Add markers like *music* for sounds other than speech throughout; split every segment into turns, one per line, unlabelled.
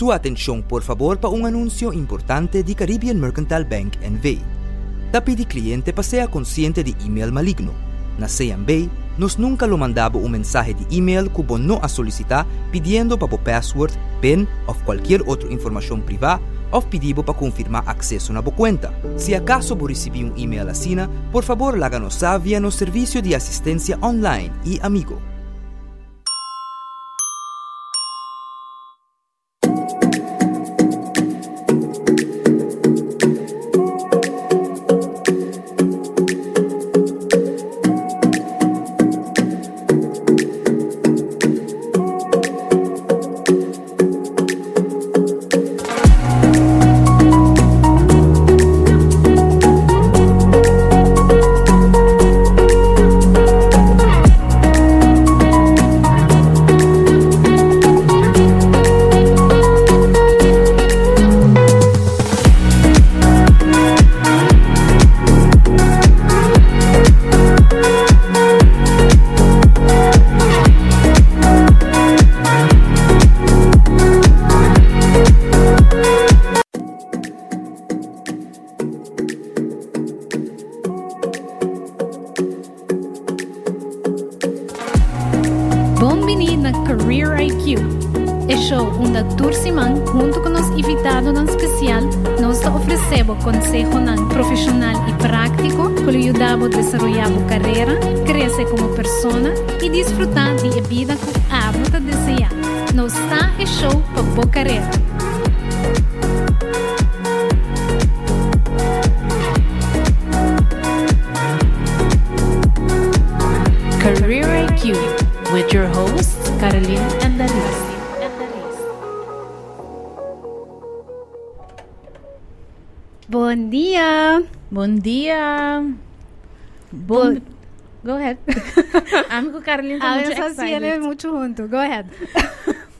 Sua atenção, por favor, para um anúncio importante de Caribbean Mercantile Bank NV. Tapi de cliente pasea consciente de email maligno. Na CMB, nos nunca lo mandaba un mensaje de email que no a solicitar pidiendo para password, PIN ou qualquer outra informação privada ou pedido para confirmar acesso na sua conta. Se acaso você receber um e-mail assim, por favor, láganos saber no serviço de assistência online e amigo. *laughs*
muito junto. Go ahead. *laughs*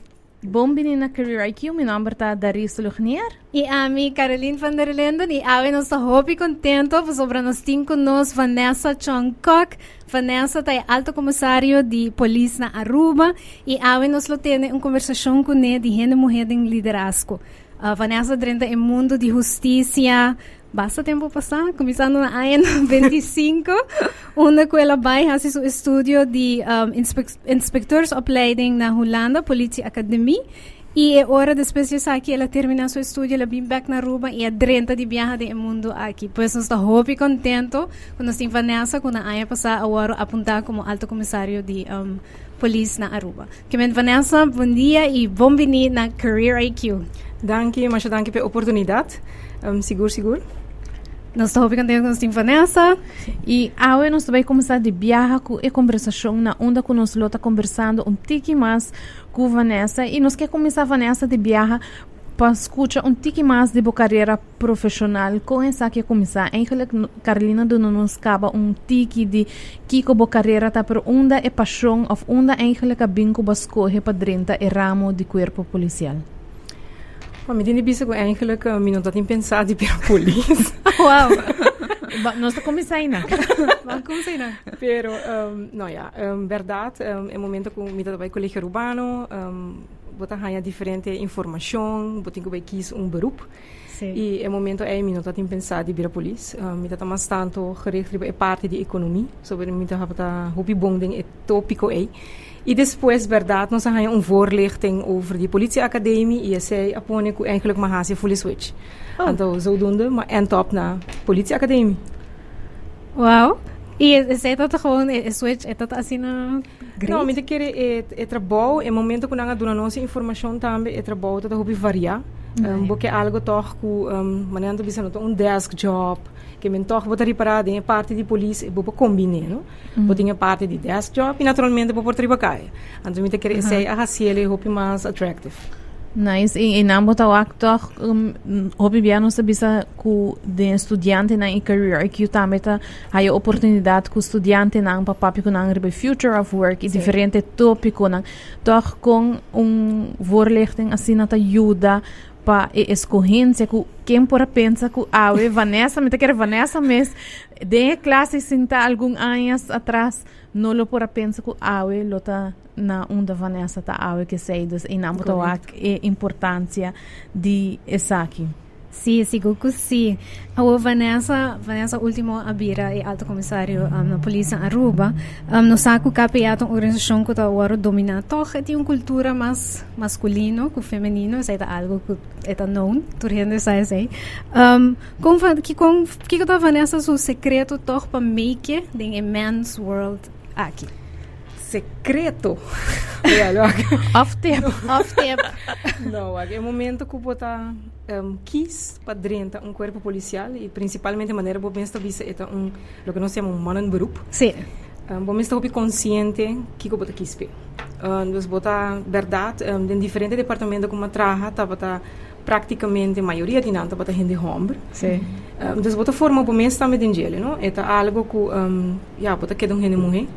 Bom menina Career IQ, meu nome é Darissa Luchnier.
E a mim, Caroline van der Linden. E a nós estamos muito contentes sobre nós temos conosco Vanessa Chongkok. Vanessa é alto comissário de polícia na Aruba. E a nós temos uma conversação com ele de gente mulher em liderazgo. Uh, Vanessa dentro do mundo de justiça, basta tempo passar, começando na AN 25, onde *laughs* ela vai fazer seu estudo de um, inspe inspecteursopleiding na Holanda, Politie Academie. E é hora de que ela termina seu estudo, ela vem back na Aruba e é 30 de viagem do mundo aqui. Pois nós estamos muito contentes quando nós temos Vanessa, quando a AIA passar agora apontar como alto comissário de um, polícia na Aruba. Kement Vanessa, bom dia e bem-vindo na Career IQ.
Dank je, mas dank je pela oportunidade. Um, seguro, seguro.
Nós estamos ficando com a Vanessa.
E agora nós vamos começar de viajar com a conversação na onda que nós está conversando um tique mais com Vanessa. E nós queremos começar Vanessa de viajar para escutar um tique mais de sua carreira profissional. Com essa que começar, eigenlijk Carolina do nos acaba um tique de que a carreira está por onda é paixão ou onda eigenlijk a binco para escolher para dentro e ramo de corpo policial.
Maar met die bezig eigenlijk uh, minuut dat in pensado per police. *laughs*
Wow.
Nós estamos aí, né?
Vamos aí, né?
Pero, um, não, ja, um, verdade, um, é momento que me trabalho com colégio urbano, um, botar ganhar diferente informação, botar que quis um beroep. Sim. E é momento é minuto in pensar de vir a polícia. Um, me tá mais tanto gericht é parte de economia, sobre me tá hobby bonding é tópico aí. E depois, verdade, nós temos um voorlichting over die politieacademie. E zij apone que eigenlijk maar haast fully switch. Oh. Então, zodoende, maar end op na politieacademie.
Wauw. E é todo gewoon, é switch, é todo assim na
Não, mas que é, é trabalho, é momento que nós damos nossa informação também, é trabalho, todo hobby variar. Um, porque algo toch que, um, manhã bisa um desk job, que men toch botar reparado em parte de polícia, vou combinar, não? Mm. Botinha parte de desk job e naturalmente vou por trabalhar. Então, me te querer ser a raciele hopi mais attractive.
Nice. E namo tau toch um, hopi biano sa bisa ku de estudiante na in career que também tá aí oportunidade ku estudiante na pa papi ku na ribe future of work e Sim. diferente tópico na toch com um voorlichting na ajuda pa e escorrência que quem por pensa que ah, *laughs* Vanessa, me te quer Vanessa mas de classe sinta algum anos atrás não lo por pensa que ah, lota na onda Vanessa tá ah, que sei dos e não a importância de essa aqui.
Sim, sigo que sim. A Vanessa, Vanessa último abira e alto comissário um, na polícia Aruba, um, no saco capiato uma organização que está agora dominando, tem uma cultura mais masculino que feminino, isso é algo que é known, tu gente sabe sei. Um, com que com que que tá Vanessa o secreto toch para make the men's world aqui?
Secreto. *laughs*
Off tip. *laughs* Off tip.
Não, é o momento que eu tá um, quis para dentro um corpo policial e principalmente a maneira que eu penso é um, o que nós chamamos um mano grupo.
Sim.
Um, eu estou consciente que eu botar quis ver. Um, dus botar verdade, um, em diferentes departamentos como trabalha, tá botar praticamente a maioria de nanta botar gente homem.
Sim.
Um, dus botar forma para mim também de gelo, não? É algo que um, ja, botar que um gente mulher.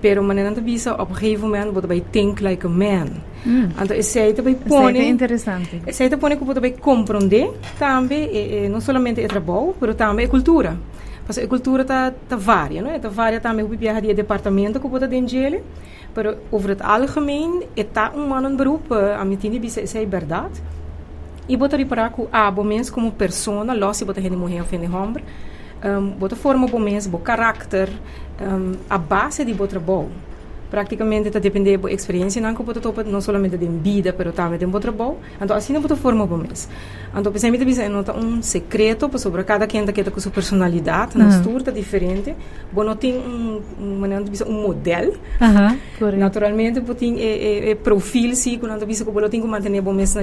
Pero maneira bisa op een gegeven moment wordt bij think like a man.
Mm.
Então, esse aí também põe...
é interessante.
Esse aí põe que você compreender também, e, e, não somente é trabalho, mas também é cultura. Porque a cultura está tá varia, não é? Está varia também, o de departamento que você tem dele, mas over het algemeen, está um mano beroep, a minha tinha bisa, isso é verdade. E você reparar que, ah, bom menos como pessoa, logo se tem mulher ou tem homem, um, bota forma bom mês, bom caráter, um, a base de bom trabalho. Praticamente está depender da experiência não que bota topa não somente de vida, mas também de bom trabalho. Então assim não bota forma bom mês. Então pensei me dizer não um secreto sobre cada quem que com sua personalidade, na estrutura diferente. Bom não tem um de um modelo.
Uh -huh,
Naturalmente bom tem é, é, é perfil sim, quando bisa que bom tem que manter bom mês na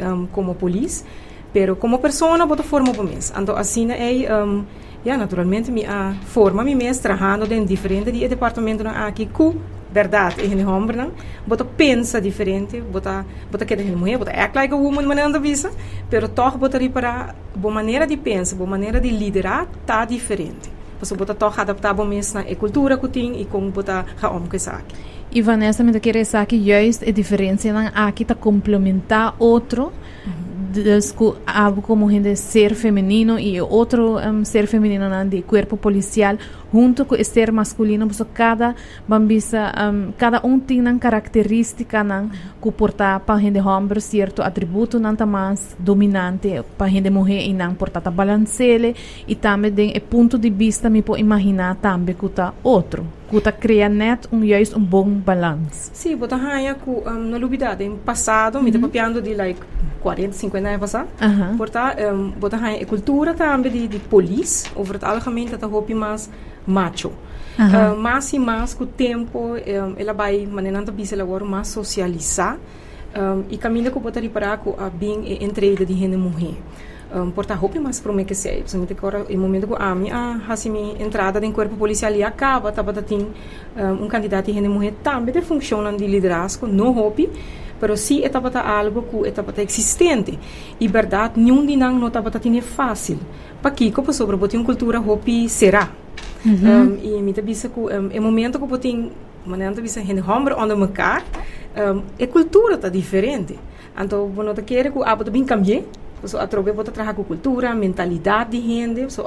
um, como polícia. Pero como pessoa bota forma bom mês. Então assim é um, ja, naturalmente mi a forma mi mes trabajando en diferente di departamento na aqui ku verdade em homem não bota pensa diferente bota bota que de mulher bota act like a woman maneira de visa pero toch bota para boa maneira de pensa boa maneira de liderar tá diferente. Você bota toch adaptar bom mês na cultura que tem e como bota ha om que saque.
E Vanessa me quer dizer que juist a diferença não aqui tá complementar outro uhum algo como gente ser femenino y otro um, ser femenino de cuerpo policial junto com ser masculino. Porque cada bambisa um, cada um tem uma característica nan que porta para gente homem certo atributo não mais dominante para gente mulher e não porta balancele e também tem ponto de vista me pode imaginar também que tá outro tá cria net um juist um bom balanço
sim bota hanya ku um, na lubidade em passado mm -hmm. me tá papiando de like 40, 50 anos passado. Uh
-huh.
Portanto, um, bota a cultura também de, de polícia, over het algemeen, dat é mais macho. Uh -huh. uh, mas e mais com o tempo, um, ela vai, maneira bisa agora, mais socializar um, e caminha com botar para a bem entreida de gente mulher. Um, porta roupa mais para mim que sei, principalmente agora, em momento que a minha assim, entrada no corpo policial e acaba, tá bata tem um, candidato de gente mulher também de funciona de liderazgo, no roupa, pero sim estava algo que estava existente. E verdade nenhum de não estava tão fácil para que como sobre botar uma cultura hopi será
uhum.
um, e me tabisa que um, é momento que botem maneira tabisa gente homem onder mekaar um, a cultura está diferente. Então bueno te quer que a botar bem cambiar So, através bota trabalhar com cultura, mentalidade de gente, so,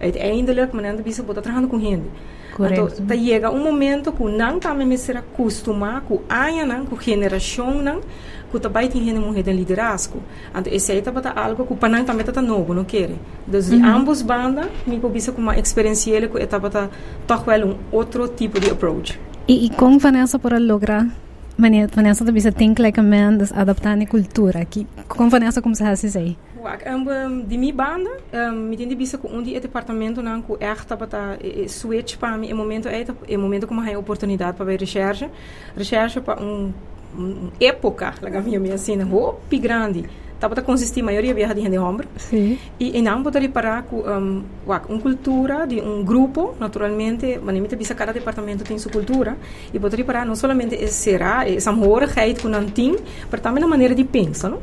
uiteindelijk, maneira bisa bota trabalhando com gente.
Correto.
Então, tá chega um momento que não também me será acostumar com a não, com a geração não, que também tem gente mulher de liderazgo. Então, esse aí tá algo que o panang também tá novo, não quer. Então, uhum. ambos bandas, me cobiça com uma experiência que tá toch wel um outro tipo de approach.
E, e como Vanessa para lograr Vanessa também tem que like a man adaptar a cultura. Que, como Vanessa como se isso aí?
Um, de minha banda, um, me tem bisa com um dia departamento não com echt bata switch para mim, é momento é é momento como uma oportunidade para ver recherche, recherche para um, época, lá minha minha assim, roupa grande estava a consistir a maioria viaja de gente homem
Sim.
e, e não poderia parar com um, uma cultura de um grupo naturalmente manimita bisa cada departamento tem sua cultura e poderia parar não somente será essa morigheid que não tem mas também a maneira de pensar não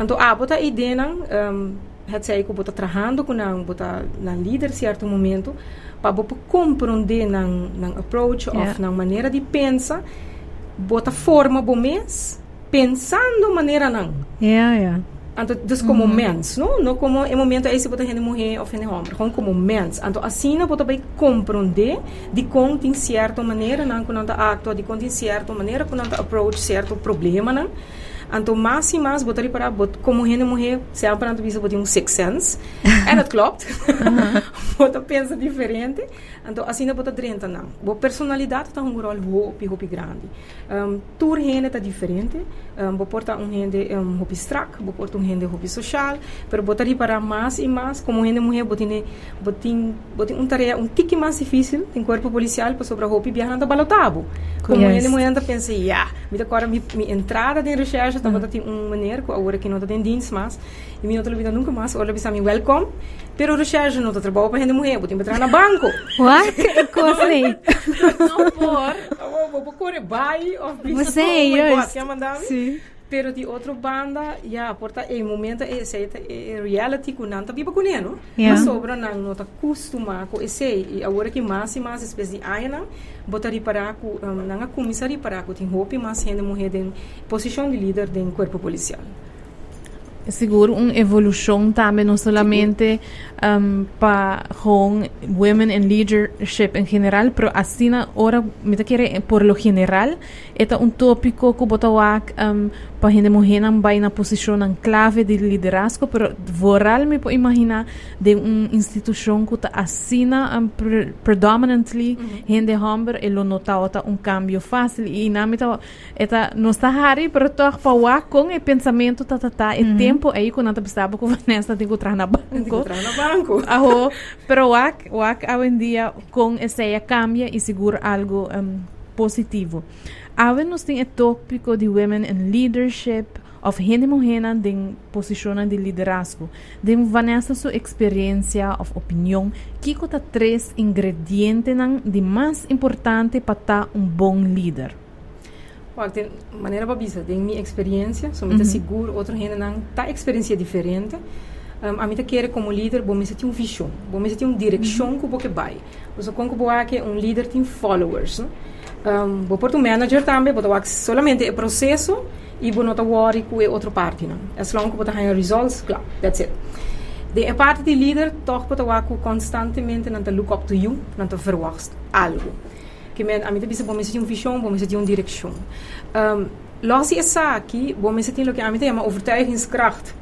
então a bota ideia não um, het sei que bota trabalhando com não bota na líder certo momento para bota compreender não não approach yeah. of não maneira de pensar bota forma bom mês pensando maneira não
yeah yeah
Então, dus como uhum. mens, não? Não como em momento aí se botar gente mulher ou gente homem, como como mens. Então, assim não pode compreender de como tem certa maneira, não quando atua de como tem certa maneira, quando approach certo problema, não? Então, mais e mais, botar para como gente mulher, sempre não bisa botar um six sense. e dat klopt. Bota pensa diferente. Então, assim não bota drenta não. Boa personalidade está um rol hopi, hopi grande. Um, Tur gente está diferente. Um, vou portar um gente um, hopi strak, vou portar um gente hopi social, pero botar para mais e mais, como gente mulher, botin, botin, botin um tarefa um tique mais difícil, tem corpo policial, para sobre hopi viajar na balotabo. Como yes. gente mulher, pensa, yeah, me agora minha entrada de recherche, está botando uma maneira, agora que não está dienst mais, e minha outra vida nunca mais, olha, bisa me welcome, pero recherche não está trabalhando para gente mulher, botin para na banco.
What? Coffee.
não por. Vou pôr buy of business.
Oh my God,
quer mandar? Sim. Pero de outra banda, já, porta, em momento, é, é, é reality que não está viva ele, não? Yeah. Mas sobra não, está acostumado e agora que mais e mais espécie de aia, botar para com, um, não a comissária para com, tem roupa mais gente mulher em posição de líder do corpo policial.
Seguro uma evolução também não somente um, para women in leadership em geral, pero assim ahora me quiere por lo general é um tópico que botawak um, para gente mulher não vai na posição em clave de liderazgo, pero voral me pode imaginar de uma instituição que está assina um, pre predominantly mm -hmm. gente homem e lo nota um cambio fácil e na meta eta não está hari, pero toch para wa com o pensamento ta ta ta, e mm -hmm. tempo aí quando nós pensava que Vanessa tem que entrar na banco. Tem que
entrar na banco.
Aho, pero wak wak hoje em dia com essa cambia e segura algo um, positivo. Ahora nos tem o tópico de women in leadership of gente mulher em posição de liderazgo. De Vanessa sua experiência of opinião, que conta três ingredientes de mais importante para estar um bom líder.
Well, de maneira babisa, de minha experiência, sou muito -hmm. seguro, outro gente não tá experiência diferente. Um, a mim quer como líder, bom, me tem um visão, bom, me tem uma direção -hmm. que vai. Então, como que um líder tem followers, né? um, vou pôr um manager também, vou dar solamente o processo e vou não worry com a outra parte, não? As long que vou dar results, claro, that's it. De a parte de líder, toch vou dar constantemente não look up to you, não te verwacht algo. A me tem uma visão, bom, me tem uma direção. Um, Logo essa aqui, bom, me tem que a chama overtuigingskracht.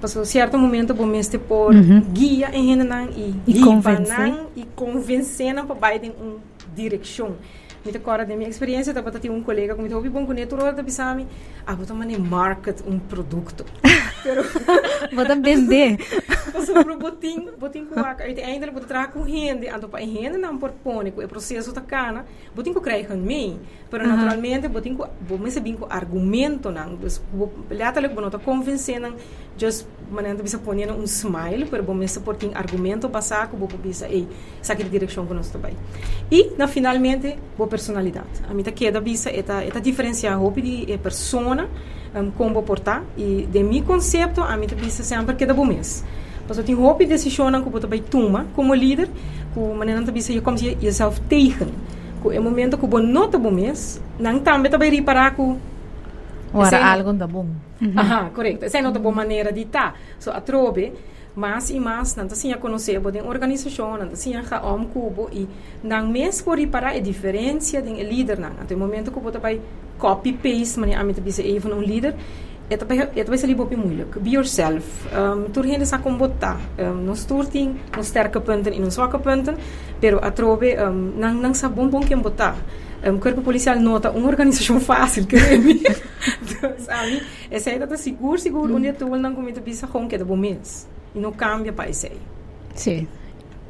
Pas a certo momento, bom, me por uhum. guia em Renan e,
e convencer
e convencer para baixo uma direção. Mita kora de minha experiência, tá ter um colega com muito hobby bom com neto da bisami, ah, vou tomar market um produto. *laughs*
Pero *laughs* vou vender.
Passou *laughs* pro botim, botim com a, e ainda vou trazer com rende, ando para rende não por pôr o processo tá cana, botim com creio com mim, pero naturalmente botim com, vou me sabem com argumento não, tá vou não tá convencendo, just maneira bisa pôr um smile, pero vou me suportar argumento passar, vou bisa, ei, saque de direção que nós também. E, na finalmente, vou personalidade. A mim tá queda bisa, é é tá diferenciar roupa de persona, um, como portar, e de meu conceito, a mim bisa sempre queda bom mês. Mas eu tenho roupa e decisão que eu também toma como líder, com maneira tá bisa, como se yourself tegen. Com o momento que eu não tá bom mês, não também também reparar com
Ora, algo da bom.
Aha, correto. Essa é uma boa maneira de estar. So, a trobe, mais e mais, não assim a conhecer a organização, não assim a om cubo e não mesmo reparar a diferença de líder não. Até o momento que eu vai copy paste, mas a mim também even um é também é também se libo moeilijk. Be yourself. Um, tur gente sa combotar. Um, nos tur ting, nos sterke punten e nos zwakke punten, pero a trobe um, não não sa bom que botar. Um, corpo policial nota uma organização *laughs* fácil, creme. *laughs* então, sabe? Essa aí tá seguro, seguro, onde tu não comida bisa com que é bom mês. E não cambia para esse aí.
Sim.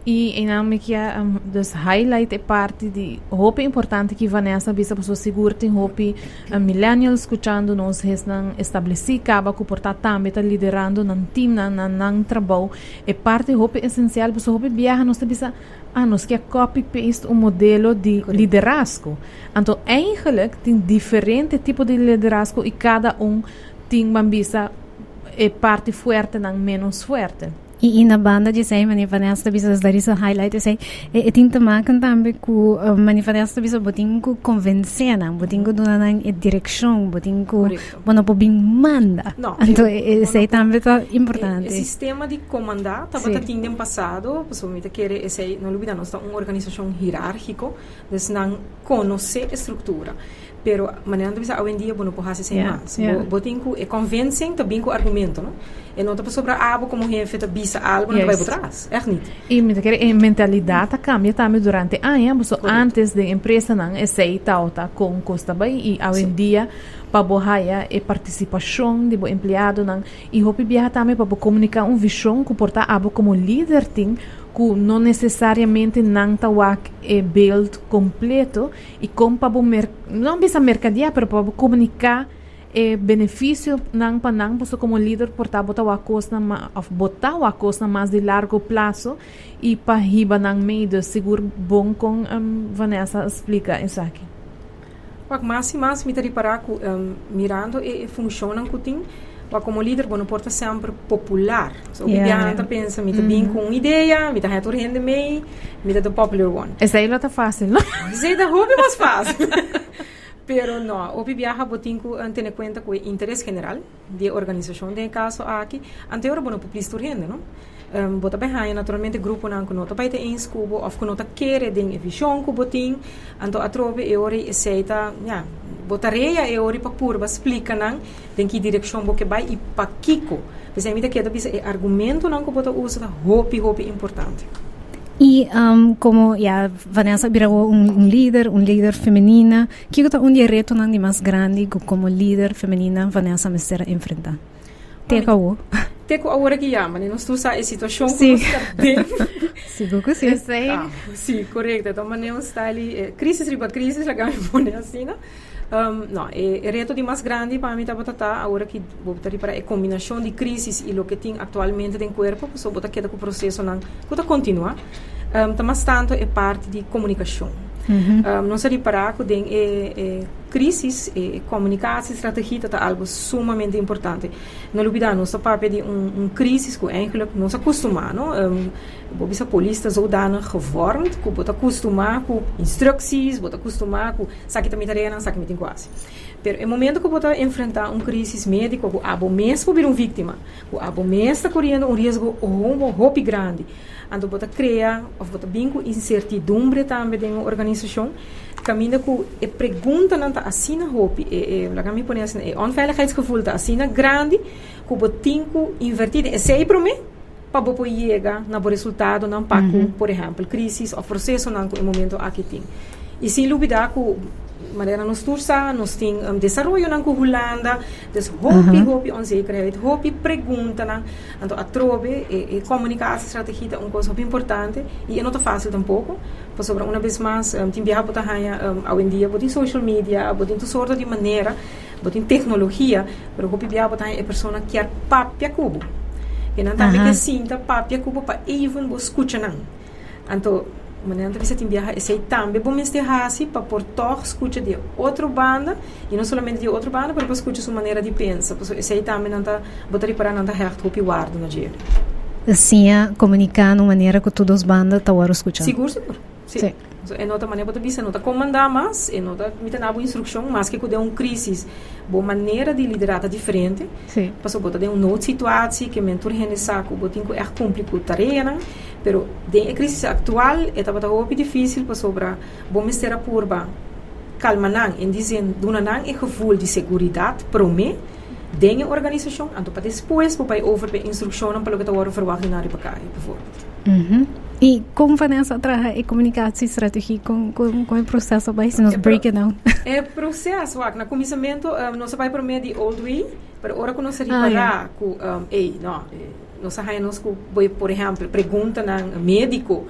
E inamikia um, dus highlight é parte de hope importante que Vanessa bisa pessoa segura tem hope um, millennials escutando nos resnan estabeleci caba que portar também tá liderando nan team nan nan, nan trabalho. É parte hope essencial pessoa hope viaja nos bisa ah nos que copy paste um modelo de Correct. liderazgo. Então eigenlijk tem diferente tipo de liderazgo e cada um tem uma bisa é parte forte não menos forte
E na banda de sei mani vanessa bisa dar isso highlight sei e, e tinta maken também ku uh, mani vanessa bisa botin ku convencena botin ku dona na direção botin ku bono po bing manda
no,
então e, sei também tá importante
o sistema de comandar tava tá tinha passado pessoalmente querer sei não lubida nós uma organização hierárquico des não conhecer a estrutura pero maneira bisa hoje em dia pode fazer sem yeah, mais yeah. botin ku e convencem também ku argumento não e não está sobre a abo como jefe da bisa algo não vai por trás é niet
e me quer a mentalidade cambia também durante anos so antes de empresa não é aceita tá com costa bem e hoje em dia para bohaya e participação de bo empregado não e hopi viaja também para comunicar um visão que porta abo como líder tem que não necessariamente não está e build completo e como para não bisa mercadear, mas para comunicar e benefício não para não você como líder portar botar o coisa botar o mais de largo prazo e para riba não meio seguro bom com um, Vanessa explica isso aqui.
E mais me reparar que um, mirando e, e funciona que tem Wa como líder, não porta sempre popular. So, yeah, yeah. pensa, me mm -hmm. com uma ideia, me tá reto rende mei, me tá popular one.
Essa aí não tá fácil, não? *laughs*
Essa aí tá hobby mais fácil. *laughs* Pero no, o viaja botinco ante conta com o interesse general de organização de caso aqui, ante ora bono publicitar rende, não? Um, bota bem naturalmente grupo não que nota para em cubo of que nota quer den visão que botin anto atrove e ora aceita ja botareia e ora para purba explica não tem que direção bo que vai e para kiko. Mas é que é argumento não que bota usa hopi hopi importante.
E um, como ja, Vanessa virou um, um líder, um líder feminina, que é um dia reto mais grande como líder feminina Vanessa me será enfrentar? Teka?
Teko agora que chama, né? Nós estamos em situação
sim. Sigo que sim.
Sei. Ah, sim, correto. Então, mas não está ali, eh, crise riba crise, *laughs* já ganha pone assim, né? Um, não, é, é reto de mais grande para mim tá botar agora que vou botar para a combinação de crises e o que tem atualmente no corpo, só botar que o processo não, que continua. Um, mas tanto é parte de comunicação. Uhum. Um, não se reparar que tem é, é, crises e comunicação estratégia é algo sumamente importante. Não olvidar, nossa parte de um, um crise que eigenlijk não se acostuma, não? Um, bisa polícia zodanig gevormd, que bota acostumar com instruções, bota acostumar com saque também tarefa, saque também quase. Pero no momento que bota enfrentar um crise médico, que abo mesmo vir uma vítima, que abo mesmo está correndo um risco ou um roupa grande, ando bota cria ou bota bingo incertidumbre também de uma organização caminha com e pergunta não tá assim na roupa e e lá me põe assim e onveiligheidsgevoel tá assim grande que botinco invertido e sei para mim para bopo chegar na resultado não paco uhum. por exemplo crise ou processo não no momento aqui tem e sem dúvida que maneira nos tursa, nos tem um, desenvolvimento na Holanda, des hopi, uh -huh. hopi onzekerheid, hopi pergunta na, então a trobe e, e comunicação estratégia é uma coisa muito importante e não é fácil tampouco, por sobre uma vez mais, um, tem viajar para um, hoje em dia, botem social media, botem toda sorte de maneira, botem tecnologia, mas hopi viajar para é pessoa que quer papia cubo. E não também uh -huh. que sinta papia cubo para even bo escuta não. Então, maneira você tem viajar esse também bom este hasi para por toque escuta de outra banda e não somente de outra banda para escutar sua maneira de pensar. Esse também não tá botar para não tá reto o guarda na dia.
Assim comunicar de maneira que todas as bandas estão escutando
seguro seguro. Sim, sim. É nota maneira para bisa nota comandar mais é nota me tem uma instrução mas que quando é um crise boa maneira de liderar diferente.
Sim.
Passou botar de um novo situação que mentor rende saco botin é complicado tarefa não pero de a crise atual é tava muito difícil para sobra bom mistério purba calma não em dizer duna não é gevoel de segurança para mim denha organização então para depois para over para instrução para o que está agora verwacht na para cá por favor
uhum. E como Vanessa trabalha e comunicação estratégia com, com, com o processo vai se nos é break down?
É processo, na comissamento, um, nós vai para meio de old way, para hora que nós reparar, com, um, ei, não, nós que, por exemplo, pergunta no médico,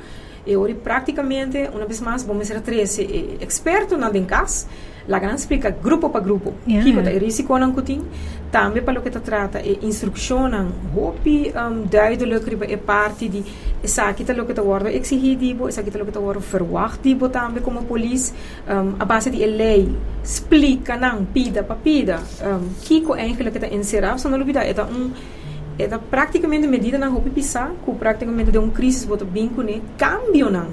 e hoje praticamente, uma vez mais, vamos ser três expertos na caso, La gran explica grupo para grupo. Yeah. Kiko ta risiko nang kuting. Tambe para o que está trata é instrução nang hopi um, duidelijk riba é parte de essa tá o que está agora exigido, essa tá o que está agora verwacht também como polícia um, a base de lei explica nang pida para pida um, kiko eigenlijk está encerrado, só não olvidar, é um é da praticamente medida na roupa pisar, com praticamente de um crise bota bem com né, cambio não.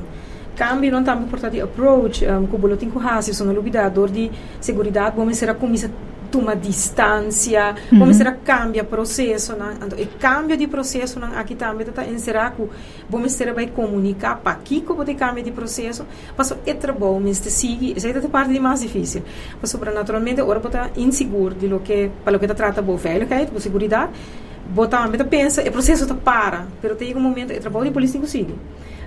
Cambio não também por de approach, um, com o boletim com raça, são lubidador de segurança, vamos ser a comissão toma distância, uhum. vamos ser cambia processo, né? Então, e cambio de processo né? aqui também está encerrar que vamos ser vai comunicar para aqui como de cambio de processo, mas é trabalho, mas te sigue, essa é a parte de mais difícil. Mas naturalmente agora botar inseguro de lo que para lo que trata boa veiligheid, boa segurança, botar também pensa, o processo está para, mas tem um momento, o trabalho de polícia não sigue.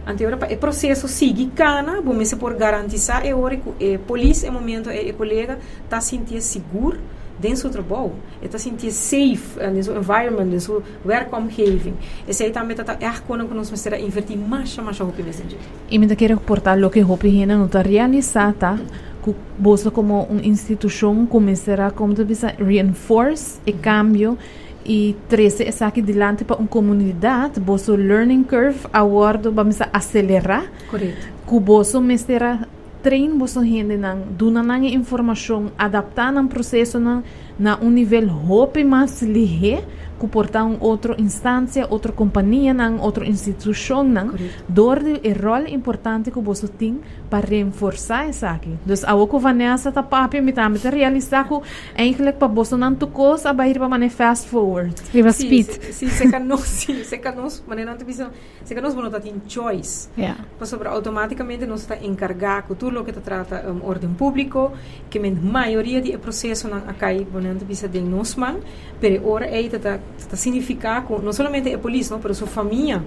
Então, o processo sigue cana, vamos se por garantizar e hora que a polícia, no momento, e colega está sentindo seguro dentro do trabalho, está sentindo safe no seu environment, no seu welcome having. Esse aí também está é quando nós vamos invertir mais e mais a roupa nesse sentido.
E me quero reportar o que a roupa não está realizada, tá? que você como uma instituição começará como tu bisa reinforce e cambio e trazer essa aqui diante para uma comunidade, o learning curve agora vamos acelerar.
Correto.
Que você mestra trein você gente nang duna nang informação adaptar nang processo nang na um nível hope mais lihe que portar um outra instância, outra companhia, nang, outra instituição, nang, door o rol importante que você tem para reforçar isso aqui. Então, a que Vanessa tá papi me tá me realizar que eigenlijk para você não tocou, a bahir para mané fast forward.
Viva speed.
Sim, se canos, *laughs* sim, se canos, mané não te bisa, se não tá tem choice.
Yeah.
Para sobre automaticamente nós está encarregado com tudo o que trata um, ordem público, que a maioria do processo não acai, não te bisa de nós man, pero ora é tá está significar com não somente a polícia, não, mas sua família.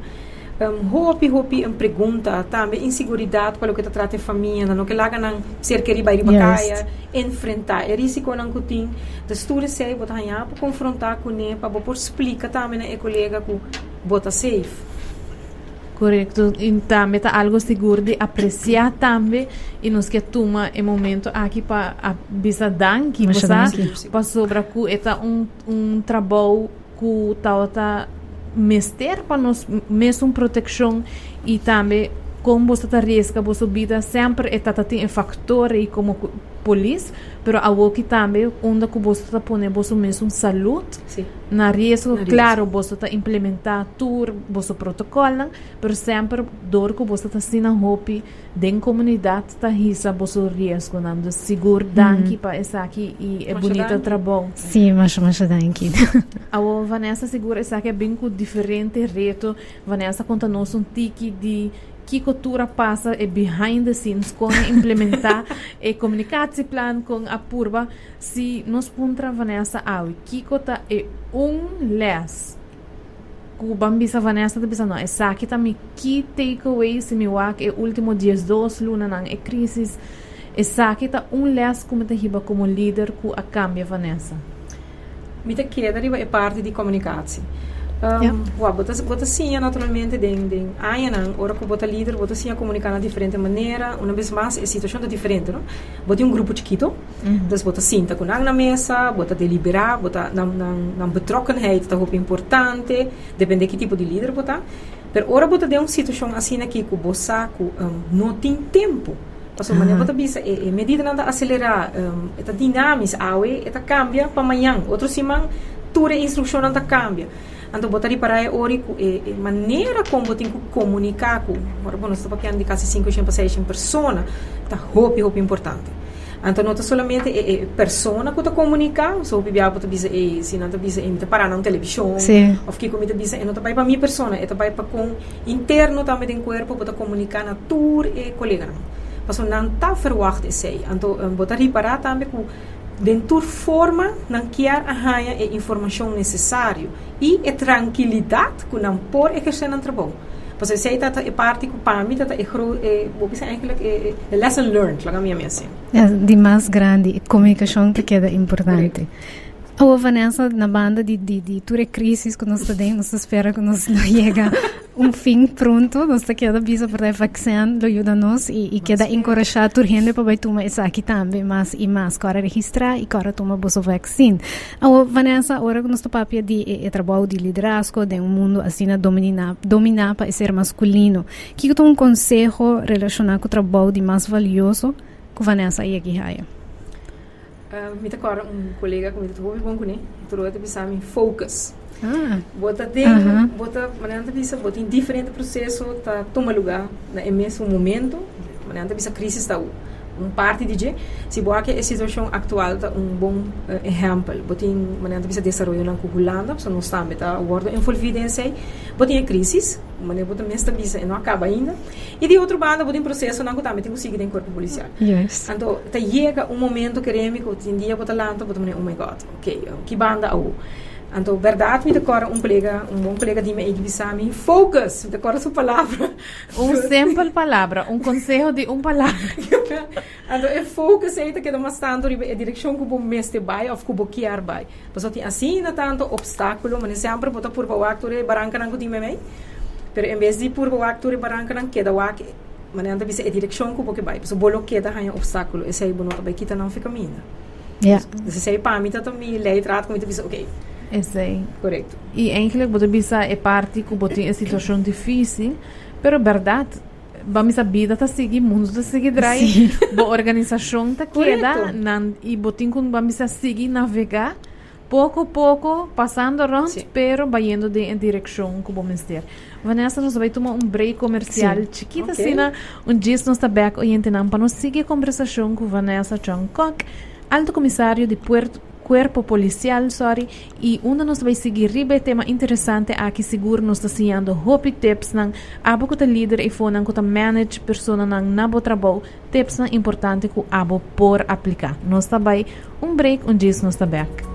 Um, hopi hopi um pergunta também inseguridade para o que está trata a família não que lá não ser que riba riba caia enfrentar é risco não que tem de estudo sei botar para confrontar com ele para por explicar também a colega que bota safe
Correto. Então, é algo seguro de apreciar também e nos que toma o momento aqui para a bisa danki, para sobre que é um um trabalho que tá mester para nós mesmo proteção e também como você está risca você vida sempre é tá tem fator e como polícia pero a que também onde que você está pondo você mesmo saúde
sí.
na risco na claro você está implementar tudo você protocolo pero sempre dor que você está sendo hopi den comunidade está risa você risco nando seguro danke para essa aqui e é bonito trabalho
sim mas mas danke
a Vanessa segura essa aqui é bem diferente reto Vanessa conta nos um tique de que cultura passa e behind the scenes com implementar *laughs* e plan com a purba. Se nos puntra Vanessa awi que cota é um les. Ku bambisa Vanessa tá pensando essa aqui também que takeaway se me wak é último dias dos luna nang é crise essa aqui tá um les como te riba como líder ku a cambia Vanessa.
Me te queda é parte de comunicação Um, yeah. Bota, bota sim, naturalmente, den, den aangenang, ora que bota líder, bota sim a comunicar de diferente maneira, uma vez mais, a situação é diferente, não? Bota um grupo chiquito, -hmm. então bota sim, tá com na mesa, bota deliberar, bota na, na, na betrokkenheid, tá roupa importante, depende de que tipo de líder bota. Pero ora bota de uma situação assim aqui, que o saco um, não tem tempo. Passou, mas bota bisa, e, e medida não acelerar, um, é dinâmica, awe, cambia para amanhã, outro simão, tua instrução não cambia. Então, botar para ori e, e maneira como tem que comunicar com, agora, bom, nós estamos falando de quase 5, 6 pessoas, tá roupa, roupa importante. Então, não é somente a, a pessoa que está comunicando, só o bebê pode dizer, se não está dizendo, está parar na televisão,
Sim.
ou que como está dizendo, não está para a minha pessoa, está para com interno também do corpo, para comunicar na tour e colega. Mas não está verwacht aí. Então, botar reparar também que dentro forma não quer arranha a informação necessária e a tranquilidade que não pode exercer no trabalho. Eu sei que é parte que para mim é é vou eigenlijk é lesson learned, lá minha assim.
É de mais grande comunicação que queda importante. A Vanessa, na banda de, de, de Ture Crisis que nós estamos, nós espera que nós não *laughs* chega um fim pronto, está queda bisa para a vaccina, lo ajuda nos e, e queda encorajar a gente para tomar isso aqui também, mas e mais, agora registrar e agora tomar a vaccina. A Vanessa, agora que nós está papia de e, e trabalho de liderazgo de um mundo assim a dominar, dominar para ser masculino, que que um conselho relacionado com o trabalho de mais valioso que Vanessa ia aqui raia?
Uh, mita kora um colega que mita tuvo bom com né tudo é pensar em focus
Ah.
Bota tem, bota, maneira bisa, bota em diferente processo, tá toma lugar na mesmo momento, maneira bisa crise está um parte de se boa que a situação atual tá um bom uh, exemplo, bota em maneira bisa desenvolver na Holanda, so não está meta agora envolvido em sei, bota em crise, maneira bota mesmo bisa não acaba ainda. E de outro banda, bota em processo não tá meta conseguir em corpo policial.
Yes.
Então, tá chega um momento que remico, tem dia bota lá, bota oh my god, ok, que banda au. Então, verdade, me decora um colega, um bom colega de mim, *laughs* *laughs* que disse a mim, focus, me decora sua palavra.
Um simple palavra, um conselho de um palavra.
então, é focus, é que não tanto a direção que o mestre vai, ou que o boquear vai. Mas tem assim, não tanto obstáculo, mas sempre bota por baixo, tu barranca não que me Pero em vez de por baixo, tu barranca não queda wak, mas não bisa a direção que o boque vai. So, bolo queda há obstáculo, esse aí, bonota, vai kita não fica mina.
Yeah.
Dus zei pa, mita também lei trato com isso, ok,
Esse aí.
correto.
E eigenlijk você bisa é parte que você é situação difícil, pero verdade, vamos a vida tá seguir, mundo tá seguir drai, a organização tá queda, nan, e botin com vamos a seguir navegar, pouco a pouco, passando around,
Sim.
pero vai indo de, em direção que vamos ter. Vanessa, nós vai tomar um break comercial
Sim.
chiquita,
Ok.
assim, um dia nós está back oriente para nós seguir a conversação com Vanessa Chongkok, alto comissário de Puerto Cuerpo Policial, sorry, e onde nós vai seguir riba tema interessante aqui seguro nós está sendo hopi tips nang abo ta líder e fo nang ta manage persona nang nabo trabalho tips nang importante ko abo por aplicar. Nós está vai um break, um dia nós está back.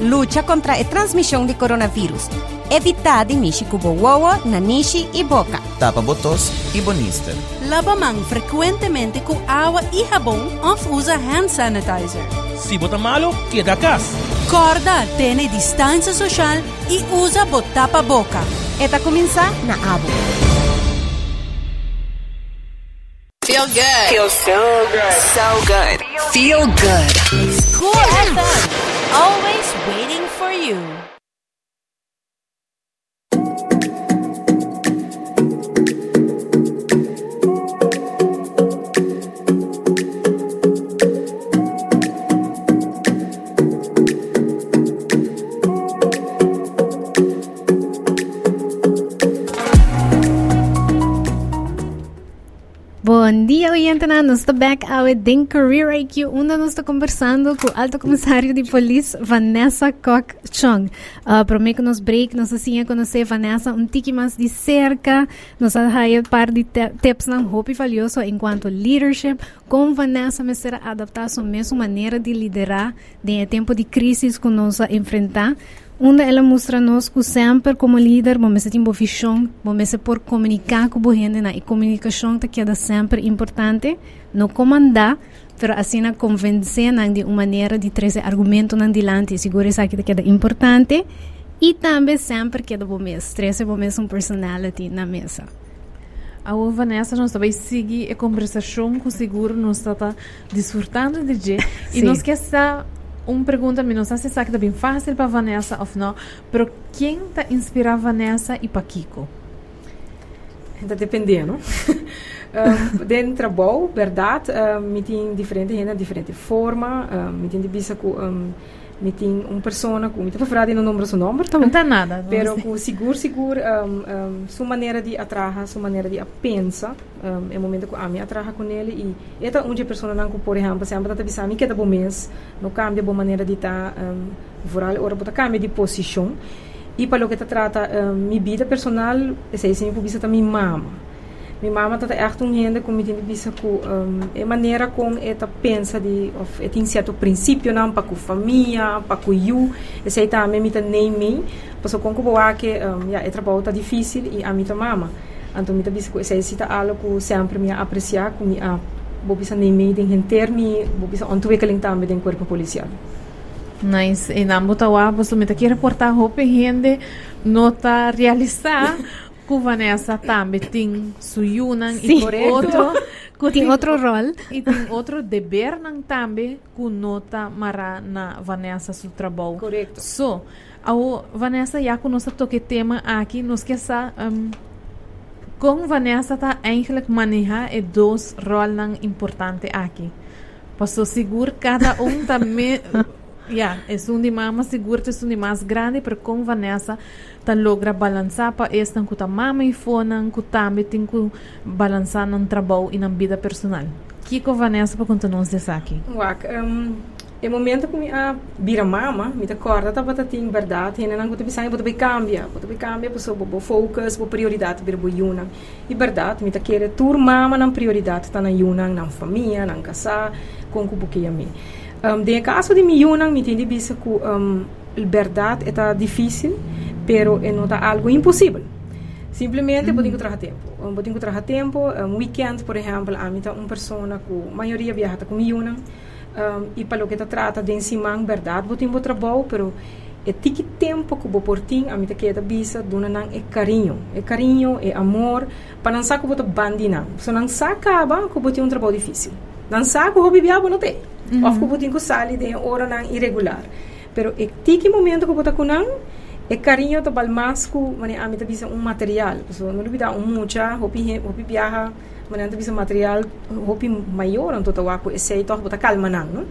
Lucha contra a transmissão de coronavírus. Evitar de mexer com boa, nanishi e boca.
Tapa botos e bonister.
Lava a mão frequentemente com água e sabão ou usa hand sanitizer.
Si bota malo, queda casa.
Corda, tem distância social e usa botapa boca. Eta começar na abo.
Feel good. Feel so good. So good. Feel good.
School FM. Always waiting for you.
Bom dia, oyente. Nós estamos back ao Den Career IQ, onde nós estamos conversando com o alto comissário de polícia, Vanessa Koch Chong. Uh, Prometo que nos break, nós assim conhecer Vanessa um tique mais de cerca, nós a par de tips não roupa valioso enquanto leadership. Com Vanessa, me será adaptar a sua mesma maneira de liderar em tempo de crise que nós enfrentar. Onde ela mostra nos que sempre como líder, vamos ter uma visão, vamos por comunicar com a gente, né? e comunicação tá queda sempre importante, não comandar, pero assim na convencer né, de uma maneira de trazer argumento na dilante, seguro isso aqui tá queda importante, e também sempre queda bom mês, trazer bom mês um personality na mesa.
A o Vanessa nós vai seguir a conversação com seguro nós está desfrutando de dia e nós quer essa uma pergunta não sei se está bem fácil para Vanessa ou não, pero quem tá inspira Vanessa e para Kiko?
Está dependendo. um, dentro trabalho, verdade, um, me tem diferente gente, diferente forma, me tem de bisa com um, me tem uma pessoa com, me tem para não número seu nome,
Não tá nada. vamos
com seguro, seguro, um, um, sua maneira de atrair, sua maneira de pensar, um, é o momento que a mim atrair com ele e esta onde a pessoa não por exemplo, sempre está bisa, me queda bom mês, não cambia boa maneira de estar, um, vooral ora bota cambia de posição e para o que te trata um, minha vida personal, esse é sempre bisa também mama. Minha mama está echt um gente como me bisa com um, a maneira como ela pensa de of ela tem certo princípio não para com família, para com eu, esse aí também me nem me, passou com que boa que um, é trabalho tá difícil e a mim tá mama. Me tá bisa esse aí tá algo que sempre me apreciar com me a vou bisa nem me den intermi, vou bisa ontwikkeling também den corpo policial.
Nice. E na Butawa, você me quer reportar roupa gente nota realizar com *laughs* Vanessa também tem suyunan e tem outro
tem outro rol
e tem outro dever nang também com nota mara na Vanessa seu trabalho.
Correto.
So, ao Vanessa já com nosso toque tema aqui, nos que essa um, com Vanessa tá eigenlijk manejar e dois rol nang importante aqui. Posso seguro cada um também *laughs* Ya, es un dima más seguro, es un dima grande, pero con Vanessa ta logra balançar para esta que ta mama e fona, que também tem que balançar no trabalho e na vida personal. que com Vanessa para contar nos desse aqui?
Wak, um, e momento que a vira mama, me ta corda ta bata ting verdade, e não que pensar bota bem cambia, bota cambia, pessoa bo focus, bo prioridade bir bo yuna. E verdade, me ta querer tur mama na prioridade tá na yuna, na família, na casa, com que buquia me. Um, de caso de Miyunang, me entende bisa que um, verdade é difícil, pero é não algo impossível. Simplesmente mm. podemos trabalhar tempo. Um, podemos trabalhar tempo, um weekend, por exemplo, a mim uma pessoa que a maioria viaja com Miyunang, um, e para o que trata de ensinar verdade, podemos trabalhar, pero é tiki tempo que o portim a te queda bisa dona nang é carinho é carinho é amor para não que o bandina se não acaba que o um trabalho difícil não sabe que o hobby não tem Mm-hmm. Of kubutin ko sali de ora nang irregular. Pero e tiki momento ko buta kunang e carinho to balmasku mane ami ta bisa un material. So no lubida un mucha hopi hopi viaja mane ta bisa material hopi maior anto tawaku e sei to buta calma nang, no?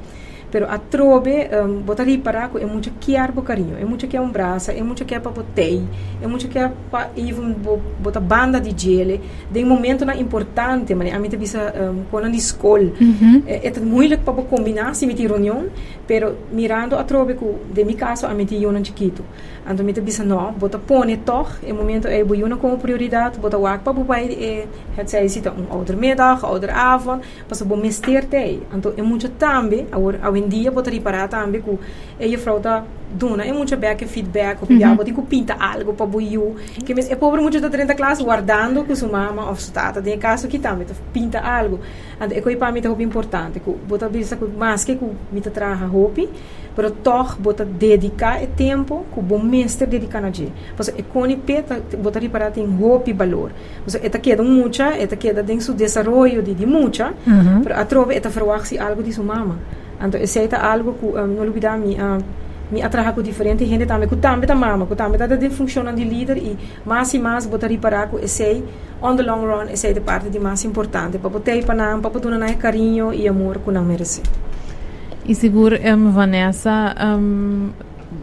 Pero a trobe um, botar riparaco é muito que ar carinho é muito que é um braço é muito que é para botei é muito que é para even botar banda de gele de momento na importante mas a mim bisa um, quando na escola
uhum.
é, é muito para combinar se me reunião pero mirando a trobe que de mi caso a mim tinha um chiquito então me bisa não bota pone toch é momento é boiuna como prioridade bota o para o pai é het zij zit um ouder middag ouder avond pas o bom mester te então é muito também agora em dia vou reparar também que a frauta dona é muito bem que feedback o piada uhum. que pinta algo para buiu que é pobre muito da 30 classe guardando com sua mama ou sua tata tem caso que também pinta algo. É que para mim é importante que bota bisa que mais que me traga roupa pero toch bota dedicar e tempo que o bom mestre dedicar na dia você é cone peta bota reparar tem roupa e valor você é queda muita é queda dentro do desenvolvimento de de muita
uhum.
pero a trove é verwacht algo de sua mama Então, esse é algo que um, não olvidar me uh, me atraha com diferente gente também que também tá mama que também tá de funciona de líder e mais e mais botar reparar que esse on the long run esse é de parte de mais importante. Para botar para não para botar na carinho e amor que não merece
e seguro um, Vanessa um,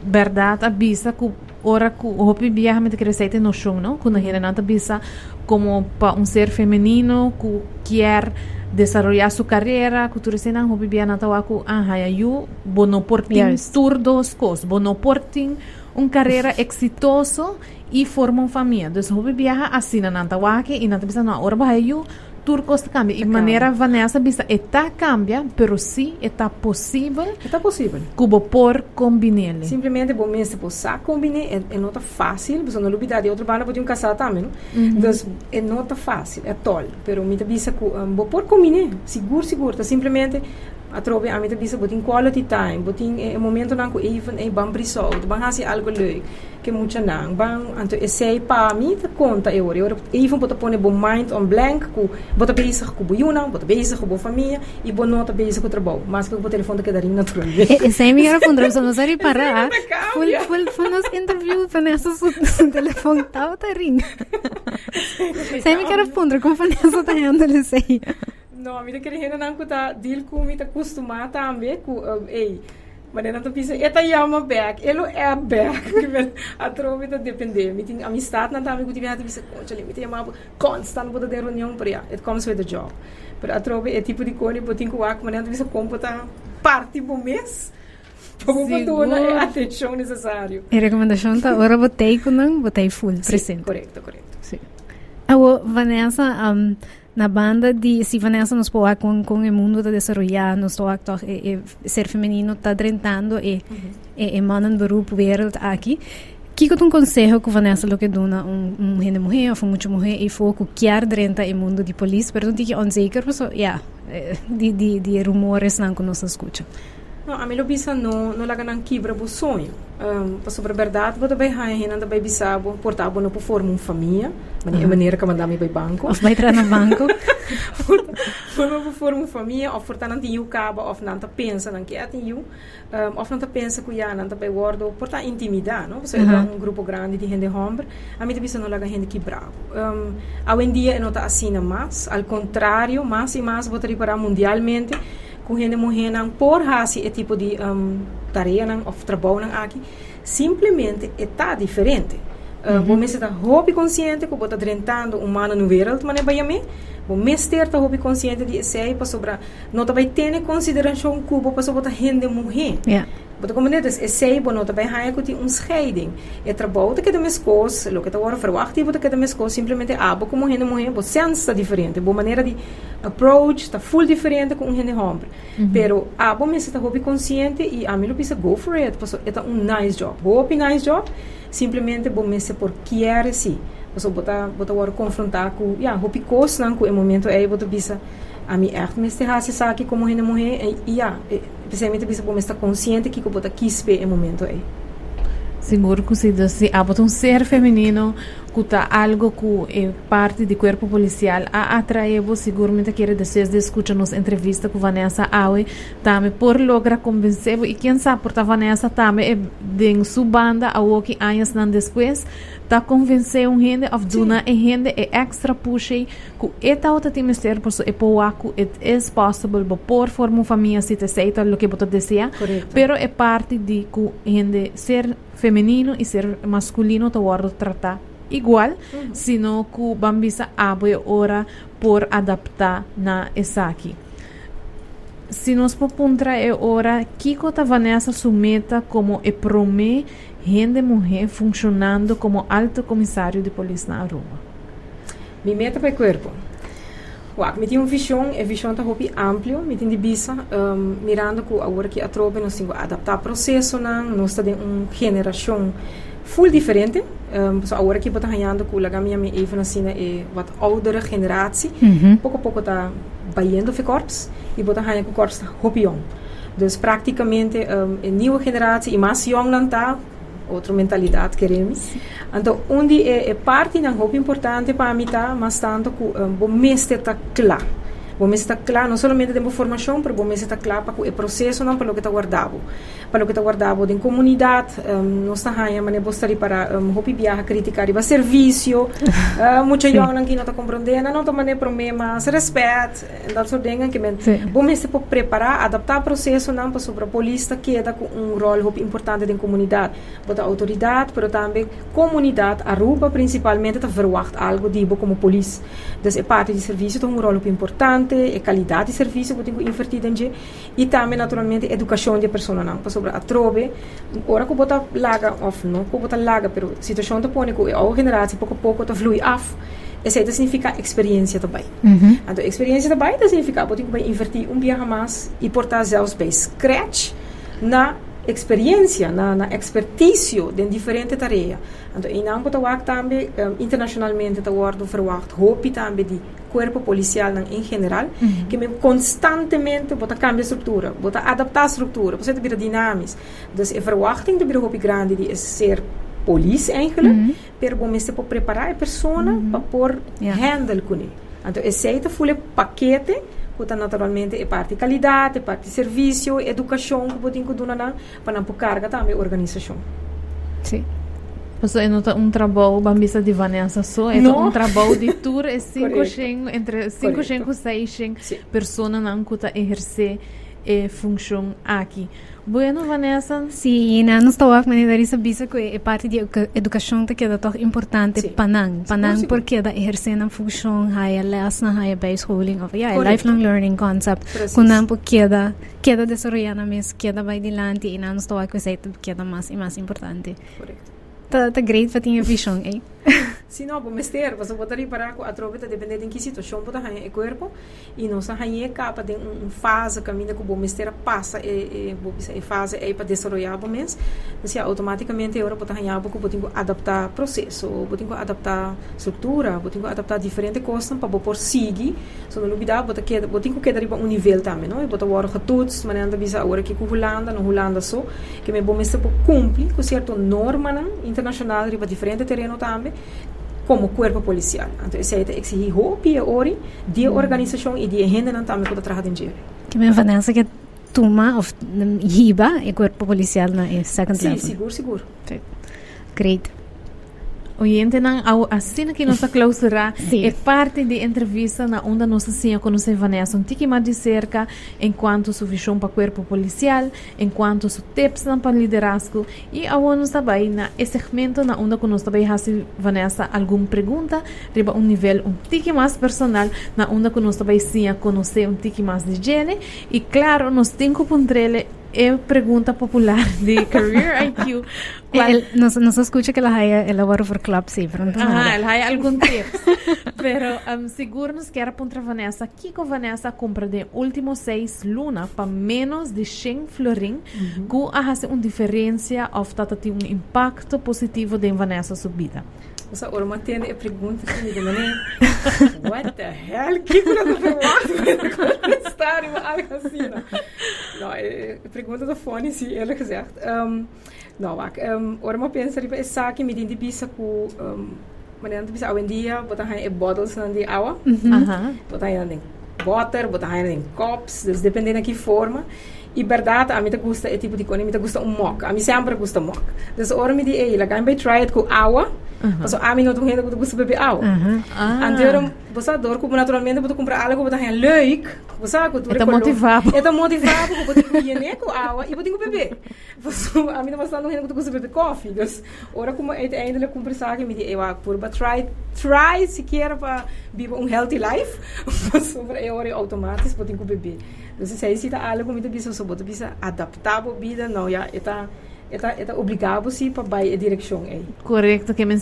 verdade avisa que ora que o hopi viaja me crescete no chão não quando a gente não avisa como para um ser feminino que quer desarrollar su carrera, cultura sena hobi biana tawaku aha yu bono porting yes. tur dos cos, bono porting un carreira *laughs* exitoso e forma uma família. Então, hobi viaja assim na tawaki e na tabisa na orba yu turcos cambia. E maneira Vanessa bisa está cambia, pero sim está possível.
Está possível.
Cubo por combinar.
Simplesmente bom mesmo você combinar é, é nota fácil, você não lubida de outro banda pode um casar também, não? Então é nota fácil, é tol, pero me bisa que um, por combinar, seguro, seguro, tá simplesmente a trobe a mita bisa botin quality time botin e momento nan ko even e bam brisol bang hasi algo leuk que mucha nang. Bang anto e sei pa mi ta conta e ora ora even bota pone bo mind on blank ku bota bezig ku bujuna bota bezig ku bo família e bo nota bezig ku trabalho mas que o telefone que darim natural
e sei mi era fundro so no sari para full full full nos interview Vanessa su telefone tava ta ring *laughs* sei mi era fundro com Vanessa ta handle sei
No, mi kere hena nang kuta deal ku mi ta costuma tambe ku um, ei. Mas não tô pensando, eta yama back, elo é back, a trovi tá depender. Mi tem amistade não tambe ku tive hati bisa concha li, mi tem yama constant boda de reunião para ya. It comes with the job. Pero a trovi é tipo de cone, botin ku ak, mas não bisa computa parte do mês. Como botona é a atenção necessário.
E recomendação tá, *laughs* ora botei com não, botei full, presente.
Correto, correto.
Sim. Awo, Vanessa, um, na banda de se Vanessa nos pôr com com o mundo da desenvolver nos toa e, e ser feminino está drentando e uhum. e, e mandando grupo wereld aqui que que um conselho que Vanessa lo que dona um um gente mulher ou muito mulher e foco que ar drenta o mundo de polícia pero não que onzeker so ja de de de rumores não que nos escuta
Não, a melhor bisa não não laga não quebra o sonho. Um, para sobre a verdade, você vai raio, ainda vai bisa, portar não por forma uma família, mas é maneira que mandar me para banco.
Of vai entrar no banco.
Forma por forma uma família, ou portar não tem cabo, ou não pensa não que é tem um, of não pensa que já não vai guardo, portar intimidade, não? Você uh -huh. um grupo grande de gente homem, a mim bisa não laga gente que bravo. Um, hoje em dia não está assim mais, ao contrário, mais e mais vou reparar mundialmente com gente morrer por esse tipo de um, tarefa ou trabalho aqui simplesmente está diferente uh, uhum. você está roupa consciente que você está drentando humano no wereld mas não é você está roupa consciente de ser para sobre não vai ter consideração que você está gente morrer
yeah.
But como net is, is sei bono também há que um scheiding. É trabalho que também escos, lo que tá agora verwachtivo que também escos simplesmente abo como gente mulher, bo sense está diferente, bo maneira de approach está full diferente com gente homem. Mm Pero abo me está hobby consciente e a mim lo pisa go for it, porque é um nice job. Hobby nice job, simplesmente bo me se por querer si. Porque bota bota agora confrontar com, ja, hobby cos não com o momento é bota pisa a mim echt me se hasi saki como gente mulher e ja, especialmente bisa bom estar consciente que que bota quispe em momento aí
seguro que se abota um ser feminino que está algo que é parte do corpo policial a atraevo seguramente quer desejar de escutar nos entrevista com Vanessa Aue. Também por logra convencer e quem sabe por Vanessa também é de sua banda a o que anos depois tá convencer um gente of duna e gente é extra pushy que eta outra time ser por é pouco it is possible bo por forma família se te aceita o que você deseja pero é parte de que gente ser feminino e ser masculino te guardo tratar igual, uhum. sino que bambisa abre ora por adaptar na esaki. Se nós popuntra é ora, Kiko ta Vanessa sumeta como e prome gente mulher funcionando como alto comissário de polícia na Aruba.
Mi meta para o corpo. Uau, me tinha uma visão, a visão está muito ampla, me tinha de bisa, um, mirando que agora que a tropa nós temos adaptar processo, não, nós temos uma geração full diferente. Um, so agora que estou ganhando com a minha even assim é wat oudere generatie.
Uhum.
Pouco a pouco está baiando de corpos e botar ganhando com corpos hopion. Dus praticamente um, a nova geração e mais jong dan tá outra mentalidade queremos. Então, onde é, é parte não é importante para mim tá, mas tanto que um, bom mestre está claro. Bom está claro, não somente temos formação, mas bom está claro para o processo não para o que está guardado. Para o que está guardado em comunidade, um, nós está aí, mas gostaria para um, hopi viajar criticar o serviço, uh, *laughs* muita gente que não está compreendendo, não está problemas, respeito, então só denga que men. Bom está para preparar, adaptar o processo não para sobre a polícia que é um rol importante em comunidade, para a autoridade, mas também comunidade, Aruba principalmente está verwacht algo de como polícia. Então é parte do serviço tem um rol importante importante é qualidade de serviço que tem invertido em e também naturalmente educação de pessoa não sobre a trove ora que bota laga of não que bota laga pero situação da põe que a geração pouco a pouco está flui af essa significa experiência também.
Uhum.
Então, experiência também significa que você invertir um dia mais e portar zelfs bij scratch na experiência, na, na expertise de diferentes tarefas. Então, em Nampo também, um, internacionalmente, está verwacht, hoop também de corpo policial em geral,
uhum.
que me constantemente bota cambia estrutura, bota adaptar a estrutura, você tem dinâmico. Então, a verwachting de bir grande de ser polícia eigenlijk,
uhum.
per bom se para preparar a pessoa para por
Yeah.
handle com ele. Então, esse é o paquete que naturalmente é parte de qualidade, é parte de serviço, educação que pode incluir para não carga também organização.
Sim.
Pastor, não tá um trabalho bambisa de Vanessa só, é um trabalho de tour, é cinco shen, entre cinco
Correto.
shen e seis shen,
Sim.
pessoa não cuta exercer a função aqui. Bueno, Vanessa,
Sim, na nos tawak manidari sa bisa ko é parte de educa- educação te queda toch importante
Sim.
panang panang
Siguro,
porque da exercer a função higher les na higher base schooling of yeah,
Correcto.
lifelong learning concept kunan po queda queda desarrollando mes queda vai dilante e na nos tawak ko sa ito queda mais e mais importante
Correto.
Ta ta great pa tinha vision eh *laughs*
Se não, vou mestre, você botaria para a troveta depende de que situação pode ganhar o corpo e não se ganha capa de um fase caminho que o mestre passa e e fase é para desenvolver o mês, assim automaticamente agora pode ganhar porque pode adaptar processo, pode adaptar estrutura, pode adaptar diferentes coisas para por seguir, so olvidar pode que pode que dar um nível também, não? E pode agora getoets, mas ainda bisa agora que com Holanda, no Holanda só, que me bom mestre cumpre com certo norma internacional para diferente terreno também como corpo policial. Então, isso é exigir roupa ori de organização e de agenda não também para trabalhar em dia.
Que me Vanessa que toma of hiba e corpo policial na second
Sim,
level.
seguro, seguro.
Great.
Oyente, não, assim que nossa clausura é parte de entrevista na onde nós assim conhecer Vanessa um tique mais de cerca enquanto su visão para corpo policial, enquanto su tips para liderazgo. E ao nós também na esse segmento na onde nós também hasi Vanessa alguma pergunta riba um nível um tique mais personal na onde nós também sim conhecer um tique mais de gene e claro nós temos que é pergunta popular de *laughs* Career IQ.
El, nos, nos escucha que la haya elaborado por club, sí, pronto.
Ajá, el haya algún tips. Pero um, seguro nos quer apontar Vanessa, que com Vanessa compra de último seis luna para menos de 100 florin, uh -huh. que hace uma diferença ou tata tem um impacto positivo de Vanessa subida.
Essa hora uma tem a pergunta que me demandei. What the hell? Que coisa do formato? Contestar algo assim. Não, é pergunta do fone, se ele quiser. Um, não, um, ora uma pensa, só que me dinde bisa com um, maneira de bisa hoje em dia, botar aí bottles de água,
uh -huh.
botar aí em water, botar aí em copos, dependendo de que forma. E verdade, a mim gosta é tipo de coisa, a mim gosta um mock. A mim sempre gosta mock. Então, ora me di, ei, la vai try it com água. Mas a mim não tô renda, eu gosto beber água.
Ah.
Então, você adora como naturalmente, você comprar algo, tem leuk. Você sabe, você
é motivado.
É motivado, você tem que com água e que beber. A mim não você não renda, você gosta beber coffee. Então, ora como ainda eu compro isso aqui, me eu por try, try sequer para viver um healthy life. Sobre é hora automático, você tem que beber. Então, se aí está algo muito bisa, você pode bisa adaptar a vida, não, já, está está está obrigado sim para vai a direção aí.
Correto, que men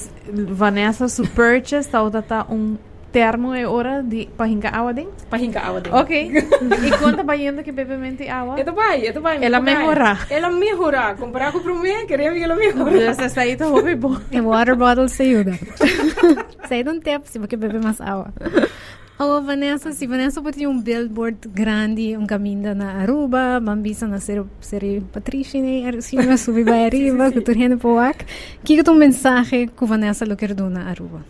Vanessa su purchase tá tá um termo é hora de para hincar água dentro?
Para hincar água dentro.
Ok. *laughs* e quanto vai indo que bebemente água?
Ito vai, ito vai.
Ela melhorar.
Ela melhorar. Comparar com o primeiro, queremos que ela melhorar.
Essa aí tá hobby bom.
E water bottle se ajuda. Sai *laughs* de um tempo se você beber mais água. Oh, Vanessa, se Vanessa pode um billboard grande, um caminho na Aruba, bambisa na ser ser Patrícia, né? Assim, vai subir para arriba, que tu rende para o ac. Que é o mensagem que Vanessa lo quer dar na Aruba?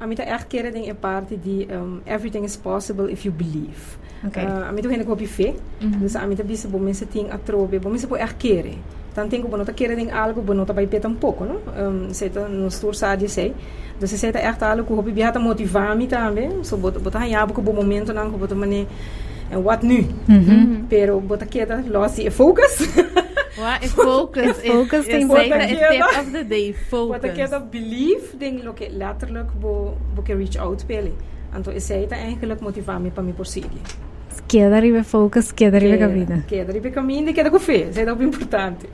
A keren ding é parte de um, everything is possible if you believe.
Okay.
Uh, a mim tô rende com fé. Dus a mim tá bisa bom mense ting a trobe, bom mense po echt keren. Dan tenho bom nota keren algo, bom nota vai peta um pouco, não? Um, se tá no store sabe sei. Dus se tá echt algo que o hobby biata motivar me também. So bota bota hanya com bom momento não, que bota mane and what nu.
Mm -hmm.
Pero bota queda lost e focus. *laughs*
What is focus?
focus
tem
zeker
step of the day. Focus.
Bota queda believe ding lo que letterlijk bo bo que reach out pele. Então esse aí tá eigenlijk motivar me para me prosseguir.
Queda arriba focus, queda arriba a vida.
Queda arriba caminho e queda com fé. Isso é o importante.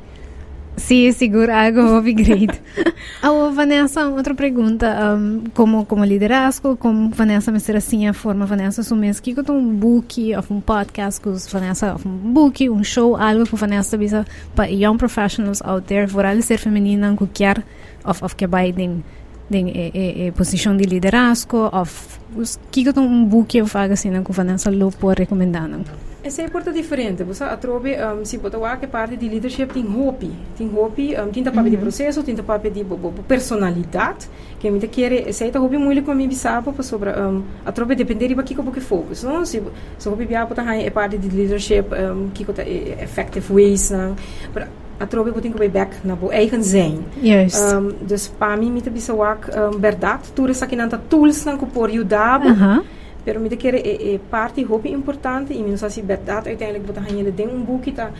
Sim, seguro hobby great. *laughs* oh, Vanessa, outra pergunta. Um, como, como liderazgo, como Vanessa me ser assim a forma Vanessa sumes que com um book um podcast com Vanessa um book, um show, algo que Vanessa bisa para young professionals out there, for ela ser feminina, que quer of of que vai den den e, e, e posição de liderazgo of que com um book eu faço assim com Vanessa lo por recomendando.
Essa é porta diferente. Você atrobe, um, se botar que parte de leadership tem hopi, tem hopi, um, tem papel de processo, tem papel de bo, bo, personalidade, que a gente quer, essa é hopi muito para mim bisar para sobre um, atrobe depender de que que focus, não? Se se hopi biar botar é parte de leadership, um, que que effective ways, não? Atrobe botin ko back na bo eigen zijn.
Juist.
Um, dus para mim mita bisa wak um, verdade, tudo isso aqui nanta tools nan ko por ajudar.
Uh -huh.
Pero me quer é, é parte roupa importante e menos assim verdade uiteindelijk botar hanhele tem um book tá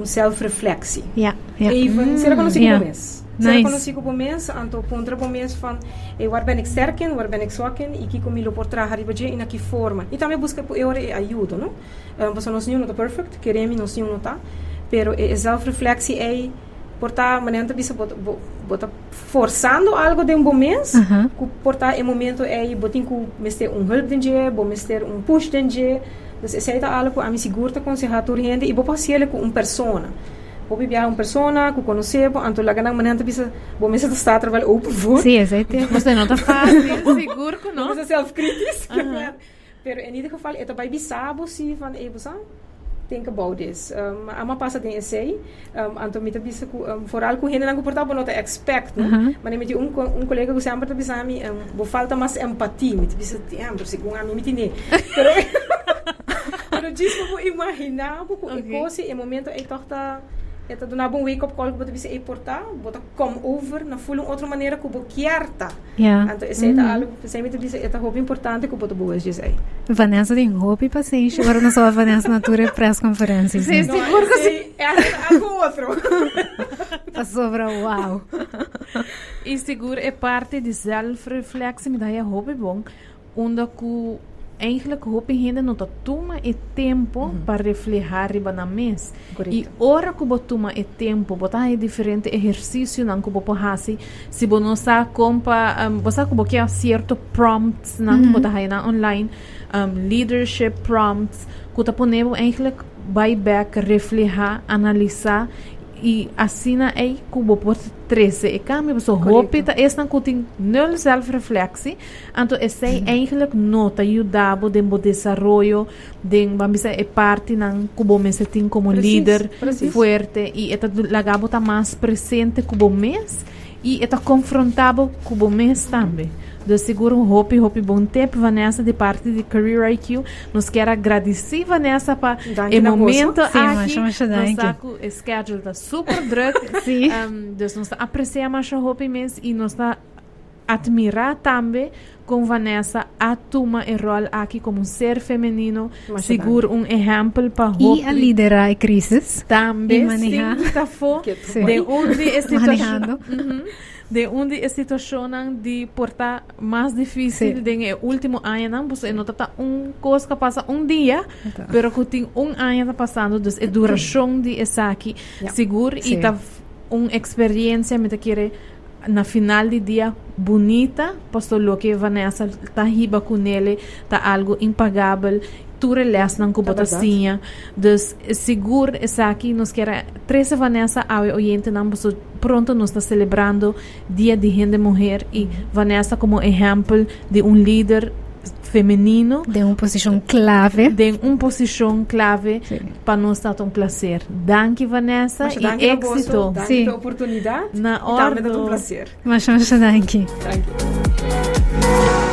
um self reflexie.
Ja. ja.
Even, mm. será conhecido
ja.
por mês.
Nice.
Será conhecido por mês, anto pontra por mês van e waar ben ik sterk in, waar ben ik zwak in e que comigo por trabalhar riba e na que forma. E também busca por eu ajuda, não? Um, você não não tá perfect, queremos não não tá, pero é self reflexie é portar manenta bisa bota, bota forçando algo de um bom mês uh -huh. portar em momento é botin ku mester um help denje bo mester um push denje dus essa é algo a me segura aconselhar tur gente e bo passear com uma persona. Bo viajar uma persona ku conhecer bo anto lá ganang manenta bisa bo mesa tá estar trabalho open for
sim exato você não tá fácil *laughs* seguro que não
você self crítico pero in ieder geval het bij bisabo si van even think about this. Um, ama passa tem essay, um, anto mita bisa ku um, foral ku hena nangu portabo nota expect, no? Uh -huh. Mas miti um um colega ku sempre bisa mi um, bo falta mais empatia, miti bisa tempo se com ami miti ne. Pero *laughs* pero que vou imaginar, porque okay. e momento é torta Eta do nabong wake up call bota bisa portar, bota come over na full outra maneira que bo kierta.
Yeah.
Então esse é mm. algo, você me diz, é roupa importante que bota boas diz aí.
Vanessa tem roupa e paciência, agora não só a Vanessa Natura press conferência.
Sim, sim.
É algo outro.
Passou para uau.
E seguro é parte de self-reflexão, me dá a roupa bom, onde que eigenlijk hoop ainda não toma e tempo uhum. para refletir riba na mês. E hora que toma e tempo, botar é diferente exercício não que você faz. Se você não sabe como, um, você que você certo prompts não uhum. botar na online, um, leadership prompts, que você pode eigenlijk vai back, refletir, analisar e assina é cubo por 13 e cambia so hope ta es nan kuting nul self-reflexie anto esse mm -hmm. eigenlijk nota ajudabo den bo desarrollo den bambisa e parte nan cubo mes tin como precis, líder precis. fuerte e eta lagabo ta mais presente cubo mes e eta confrontabo cubo mes também do seguro Hope, Hope bom tempo, Vanessa, de parte de Career IQ. Nos quer agradecer, Vanessa, para o momento
Sim, aqui. Nosso
schedule está super druk. *laughs*
Sim.
Um, dus nós apreciamos a Hope imenso e nós admirar também com Vanessa a toma o rol aqui como um ser feminino, seguro um exemplo para.
E a liderar crises.
Também, sim, está de onde é situação. De onde a situação de portar mais difícil sí. de último ano não você não está um coisa que passa um dia então. pero que tem um ano está passando então a duração de essa aqui yeah. seguro sí. e está uma experiência me querer na final de dia bonita posto lo que Vanessa está riba com ele está algo impagável cultura lesnan ko botasinha dus seguro essa aqui nos quer três Vanessa ao oyente não pronto nos está celebrando dia de gente mulher e Vanessa como exemplo de um líder feminino
de uma posição clave.
de uma posição clave para nós estar um prazer danke Vanessa
mas,
e êxito.
danke a oportunidade
na hora
também é um prazer
mas mas danke.
Danke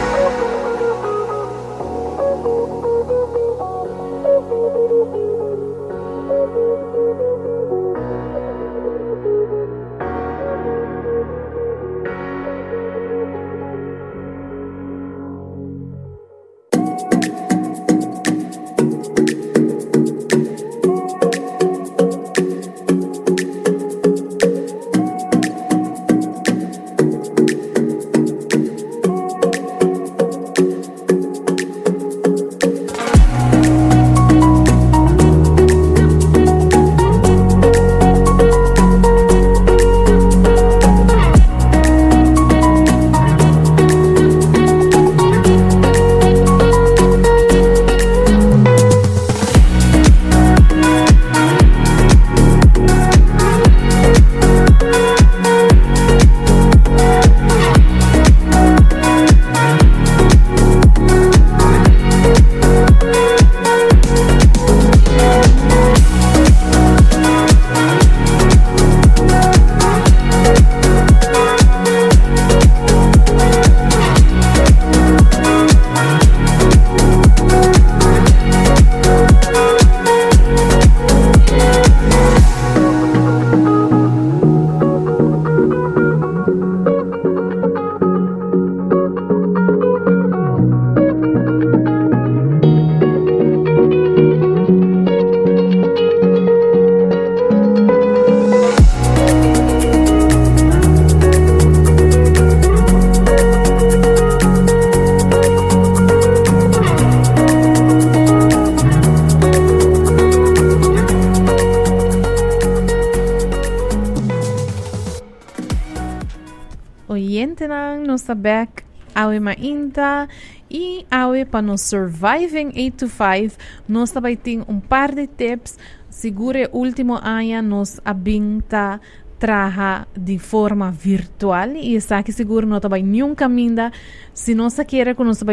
back awe mainta e awe para nos surviving 8 to 5 nós também tem um par de tips. Segure último ano nos abinta traja de forma virtual. E está aqui seguro não também nenhum caminho se não se quer que nós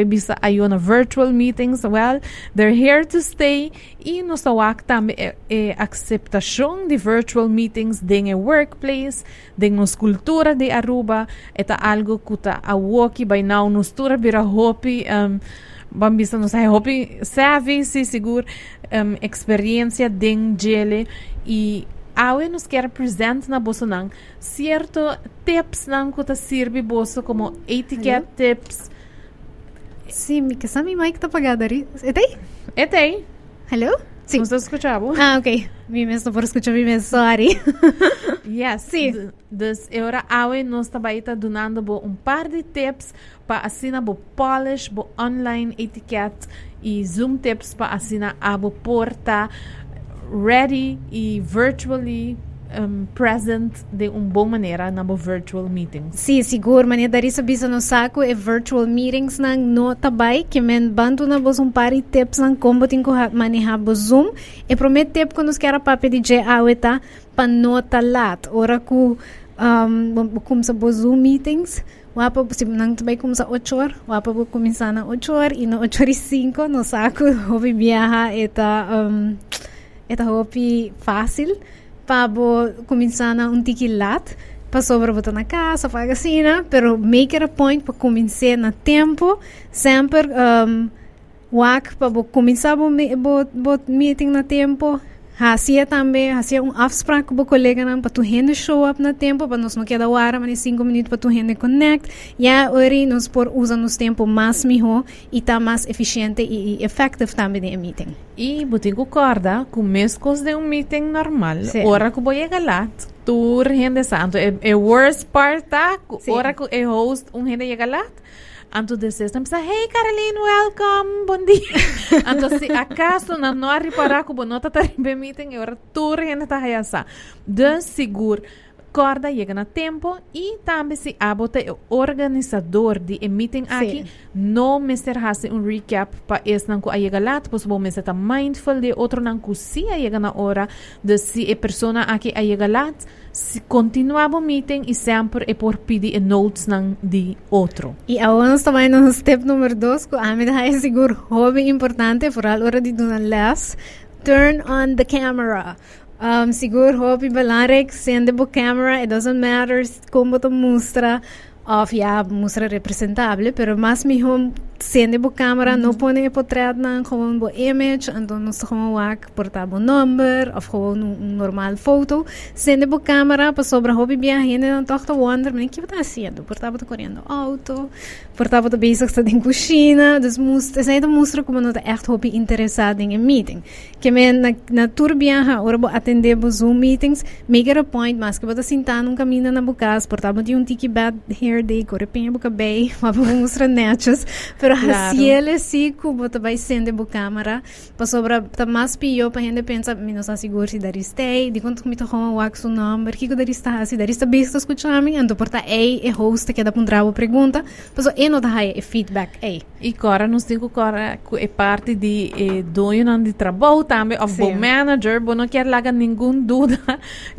aí na virtual meetings. Well they're here to stay. E nós também também é, é aceitação de virtual meetings dentro do workplace dentro nos cultura de Aruba é algo que está a walk by now. Nos tura bira hopi um, Bambisa nos hai hopi savvy se seguro um, experiência dentro dele e Awe nos quer presente na bolsa nang certo tips nang que sirve bolsa como etiquette tips.
Sim, que mi mic tá apagado ali. Etei?
Etei.
Hello?
Sim. Não está escutando?
Ah, ok. Mi mesmo por escuchar mi mesmo, sorry. *laughs*
yes. Sim. Dus agora Awe nos está donando bo um par de tips para assinar bo polish, bo online etiquette e zoom tips para assinar a bo porta ready e virtually um, present de uma boa maneira na virtual meetings.
Sim, seguro, mas dari sa bisa no saco e virtual meetings nang no tabay que men bantu na bos um pari tips nang como tin ko manejar bo Zoom e promet tip quando os quer pape de je pa nota lat ora ku um, sa bo Zoom meetings Wapa si nang tabay kum sa 8 horas, wapa po começar na 8 horas e no 8 horas 5 no saco *laughs* hobi viaja eta um, hopi fácil para começar um tiquilat para sobra botar na casa, para assim, pero make it a point para começar na tempo, sempre um, wak para começar o meeting na tempo, Hacia também, hacia um afspraak colega para tu rende show up na tempo, para nós não queda hora, mas cinco minutos para tu rende connect. E agora nós por usar nos tempo mais melhor e tá mais eficiente e, e effective também no meeting.
E botigo concorda com mescos de um meeting normal, Sim. hora que vou chegar lá, tu rende santo. É, é worst part, tá? Hora que é host, um rende chega lá, Anto de sexta, pensa, hey Caroline, welcome, bom dia. *laughs* Anto se acaso na não reparar que o bonota tá em meeting, agora tudo gente tá aí De seguro, corda chega na tempo e também se abota o organizador de meeting aqui não me ser hace um recap para esse não a chega lá depois vou me ser mindful de outro não se a chega na hora de se a pessoa aqui a chega lá se continuava o meeting e sempre é por pedir notes não de outro.
E agora também no step número 2, que a mim é seguro hobby importante, por a hora de dar less, turn on the camera. Um, siguro hobby belangrijk, sende bo camera, it doesn't matter como tu mostra, of ja, mostra representable, pero más mejor sende bo camera, mm -hmm. no pone portret na gewoon bo image, en dan is gewoon wak porta bo number, of gewoon een, een normaal foto. Sende bo camera, pa sobra hobby gente dan toch te wonder, mas que tá haciendo? Portava te correndo auto, portava te bezig te in cozinha, dus moest, is ainda mostra como não tá echt hobby interessado em meeting. Que men na, na tour viaja, ora bo atender bo Zoom meetings, make a point, mas que bota sentar num caminho na bucas, portava de um tiki bad hair day, corre penha boca bem, *laughs* mas mostra netches, pero claro. se ele se cubo também sendo bo câmera para sobra tá mais pior para gente pensa me não está seguro se dar stay de quanto me wax o number que que dar está se dar está bem está escutando então porta ei é host que dá para um pergunta mas e não dá é feedback ei
e agora nos digo agora é parte de eh, dono de trabalho também of bo manager bo não quer largar nenhum dúvida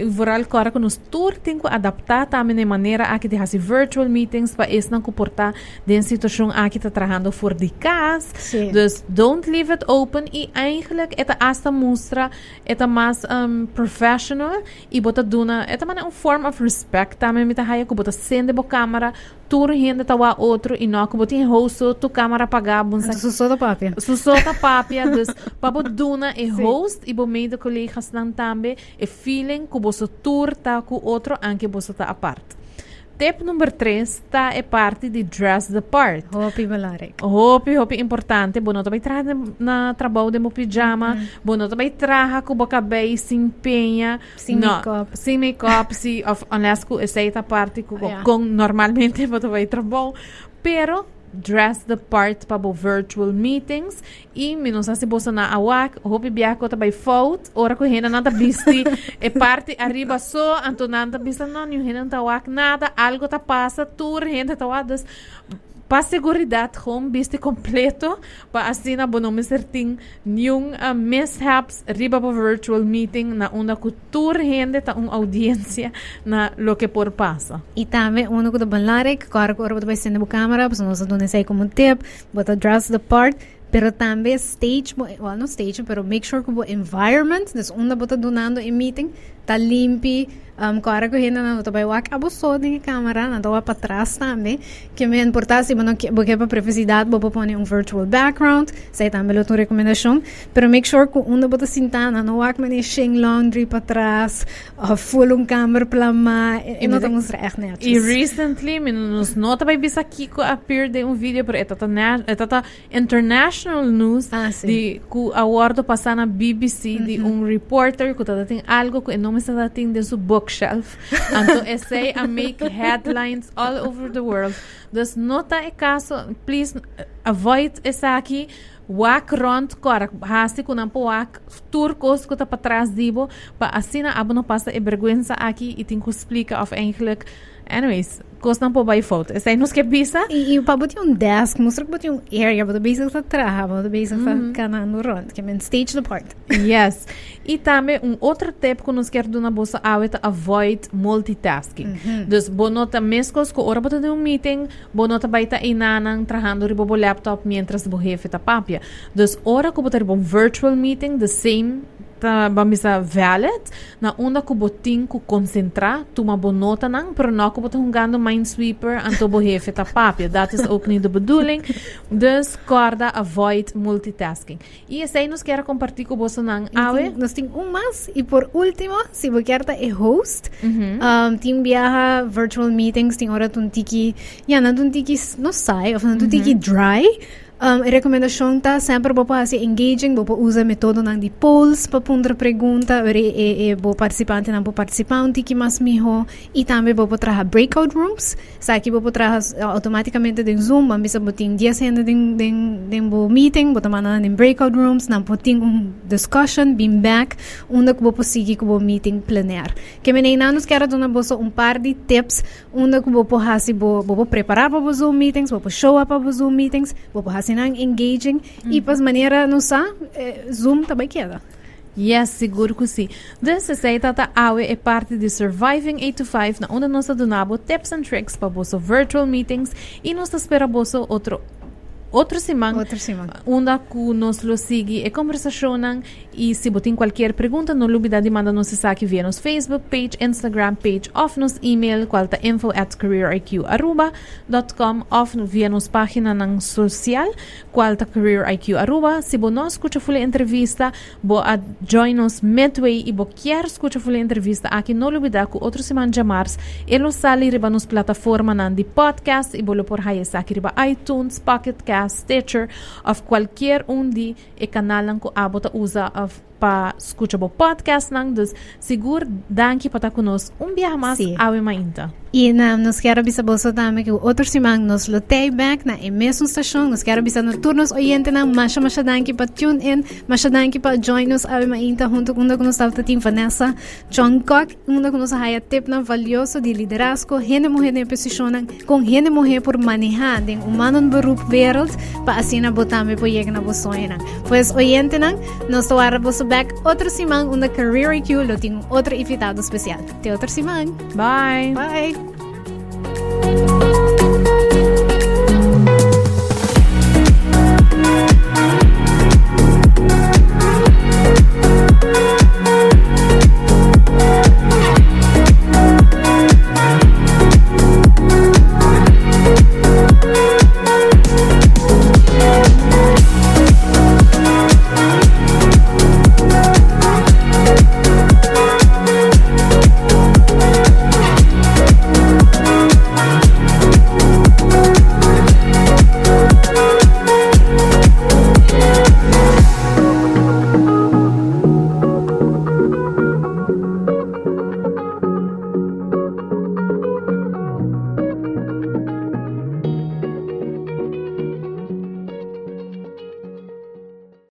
voral agora que nos *laughs* tour tem que adaptar também de maneira a que de virtual meetings para esse não comportar de situação a que está trabalhando voor die kaas. Sí. Dus don't leave it open. E eigenlijk, esta hasta mostra, esta mais um, professional. E bota duna, esta man é um form of respect também, mita haya, que bota sende bo câmera, tur rende tawa outro, e não, que bota em host, tu câmera apagada.
Susou da papia.
Susou da papia. dus, *laughs* para duna é host, e bo meio de colegas também, é feeling que você tur tá com outro, anche você tá a parte. Tip number 3 está é parte de dress the part.
Hopi belangrijk.
Hopi, hopi importante. Bono também traz na trabalho de meu pijama. Mm. Bono também traz com boca bem, sem penha.
Sem make-up.
Sem make-up, se unless que essa parte com, yeah. com normalmente vou também trabalho. Pero dress the part para virtual meetings. E minus assim bosa na awak hopi biya ko tabay fault ora ko hina nada bisti. E parte arriba so anto nada bista non yung hina tawak nada algo ta passa tur hina tawadas para seguridad home biste completo para assim na bono certing yung uh, mishaps riba pa virtual meeting na una cultura gente ta un audiência na lo que por passa
e também uno que balare que cara que ora vai sendo a câmera para nós não sei como tip bota dress the part pero também stage well no stage pero make sure que o environment des onda bota donando em meeting limpo um, kora ko hina na tabay wak abusod ng camera na tawa patras também que me importasse mano que porque para privacidade bo pone um virtual background. sai também outra recomendação pero make sure que unda bota sintana no wak mani shing laundry patras uh, full um camera plama e não estamos echt net
e recently nos nota by bisa kiko appear de um vídeo pero etata etata international news.
ah,
de ku award passar na BBC de um reporter que tá tem algo que não me está de su book bookshelf. And to essay and make headlines all over the world. Dus nota e caso, please avoid essa aqui. Wak rond korak hasi kunang po wak turcos ko ta patras dibo pa asina abo no passa e vergüenza aqui. E tem que explica of eigenlijk anyways gostam po by foto. Essa aí nos que pisa.
E, e para botar um desk, mostra que botar um area, para basic sa traha, para basic sa canando rond, que men stage the part.
Yes. E também um outro tip que nos quer dar na bolsa awet avoid multitasking. Mm -hmm. Dus bonota mescos ko ora de um meeting, bonota baita inanang trahando ribo bo laptop mientras bo jefe ta papia. Dus ora ko bota ribo virtual meeting the same ta bamisa valid na una ko botin ko concentra tuma bonota nang pero no ko bota hungando minesweeper anto bo jefe ta papia dat is ook niet de bedoeling dus corda avoid multitasking. E esse aí nos quer compartilhar com você nang awe?
nos tem um mais e por último se você quer é host mm -hmm. um, tem viaja virtual meetings tem hora tun tiki ya na tun tiki no sai of na tun tiki dry Um, a recomendação tá sempre para fazer engaging, para usar método não de polls para pôr pergunta, e e e bo participante não bo participante que mais miho e também para trabalhar breakout rooms, sabe que para trabalhar automaticamente em Zoom, mas bisa botin dia sendo den den den bo meeting, bota mana em breakout rooms, não botin um discussion, beam back, onde que bo seguir com o meeting plenar. Que me nem nos quero dar boso um par de tips, onde que bo fazer bo bo preparar para os Zoom meetings, bo show up os Zoom meetings, bo sinang engaging -hmm. e pas maneira não sa eh, Zoom também queda.
Yes, seguro que sim. Dessa seita tá awe é parte de Surviving 8 to 5 na onde nós donamos tips and tricks para vosso virtual meetings e nós espera vosso outro outro semana.
Outro semana.
Onda que nos lo sigue e conversacionam e se botem qualquer pergunta, não dúvida de mandar nos saque via nos Facebook page, Instagram page, of nos email, qual tá info at careeriq.com, of via nos página ng social, qual tá careeriq aruba. Se bo não escuta full entrevista, bo a join nos midway e bo quer escuta full entrevista aqui, não dúvida que outro semana de março, ele sali riba nos plataforma de podcast e bolo por haia saque riba iTunes, Pocket Cast, Stitcher, of qualquer um de e canal ko abota usa of pa escucha bo podcast nang dus sigur danki pata kunos um biya mas sí. awe mainta.
E na, nos quero bolsa também que o outro semana nos lotei back na mesma estação, nos quero bisa no turnos oyente na masha masha danki pa tune in, masha danki pa join nos awe mainta junto com nos estava team Vanessa Chongkok, uma com nos haya tip na valioso de liderazgo, hene morrer na posição com hene morrer por manejar den humano beroep wereld, pa assim na botame po yeg na bosoy na. Pues oyente na, nos toara bolsa back outro semana, uma Career IQ, lo tenho outro invitado especial. Até outro semana.
Bye.
Bye.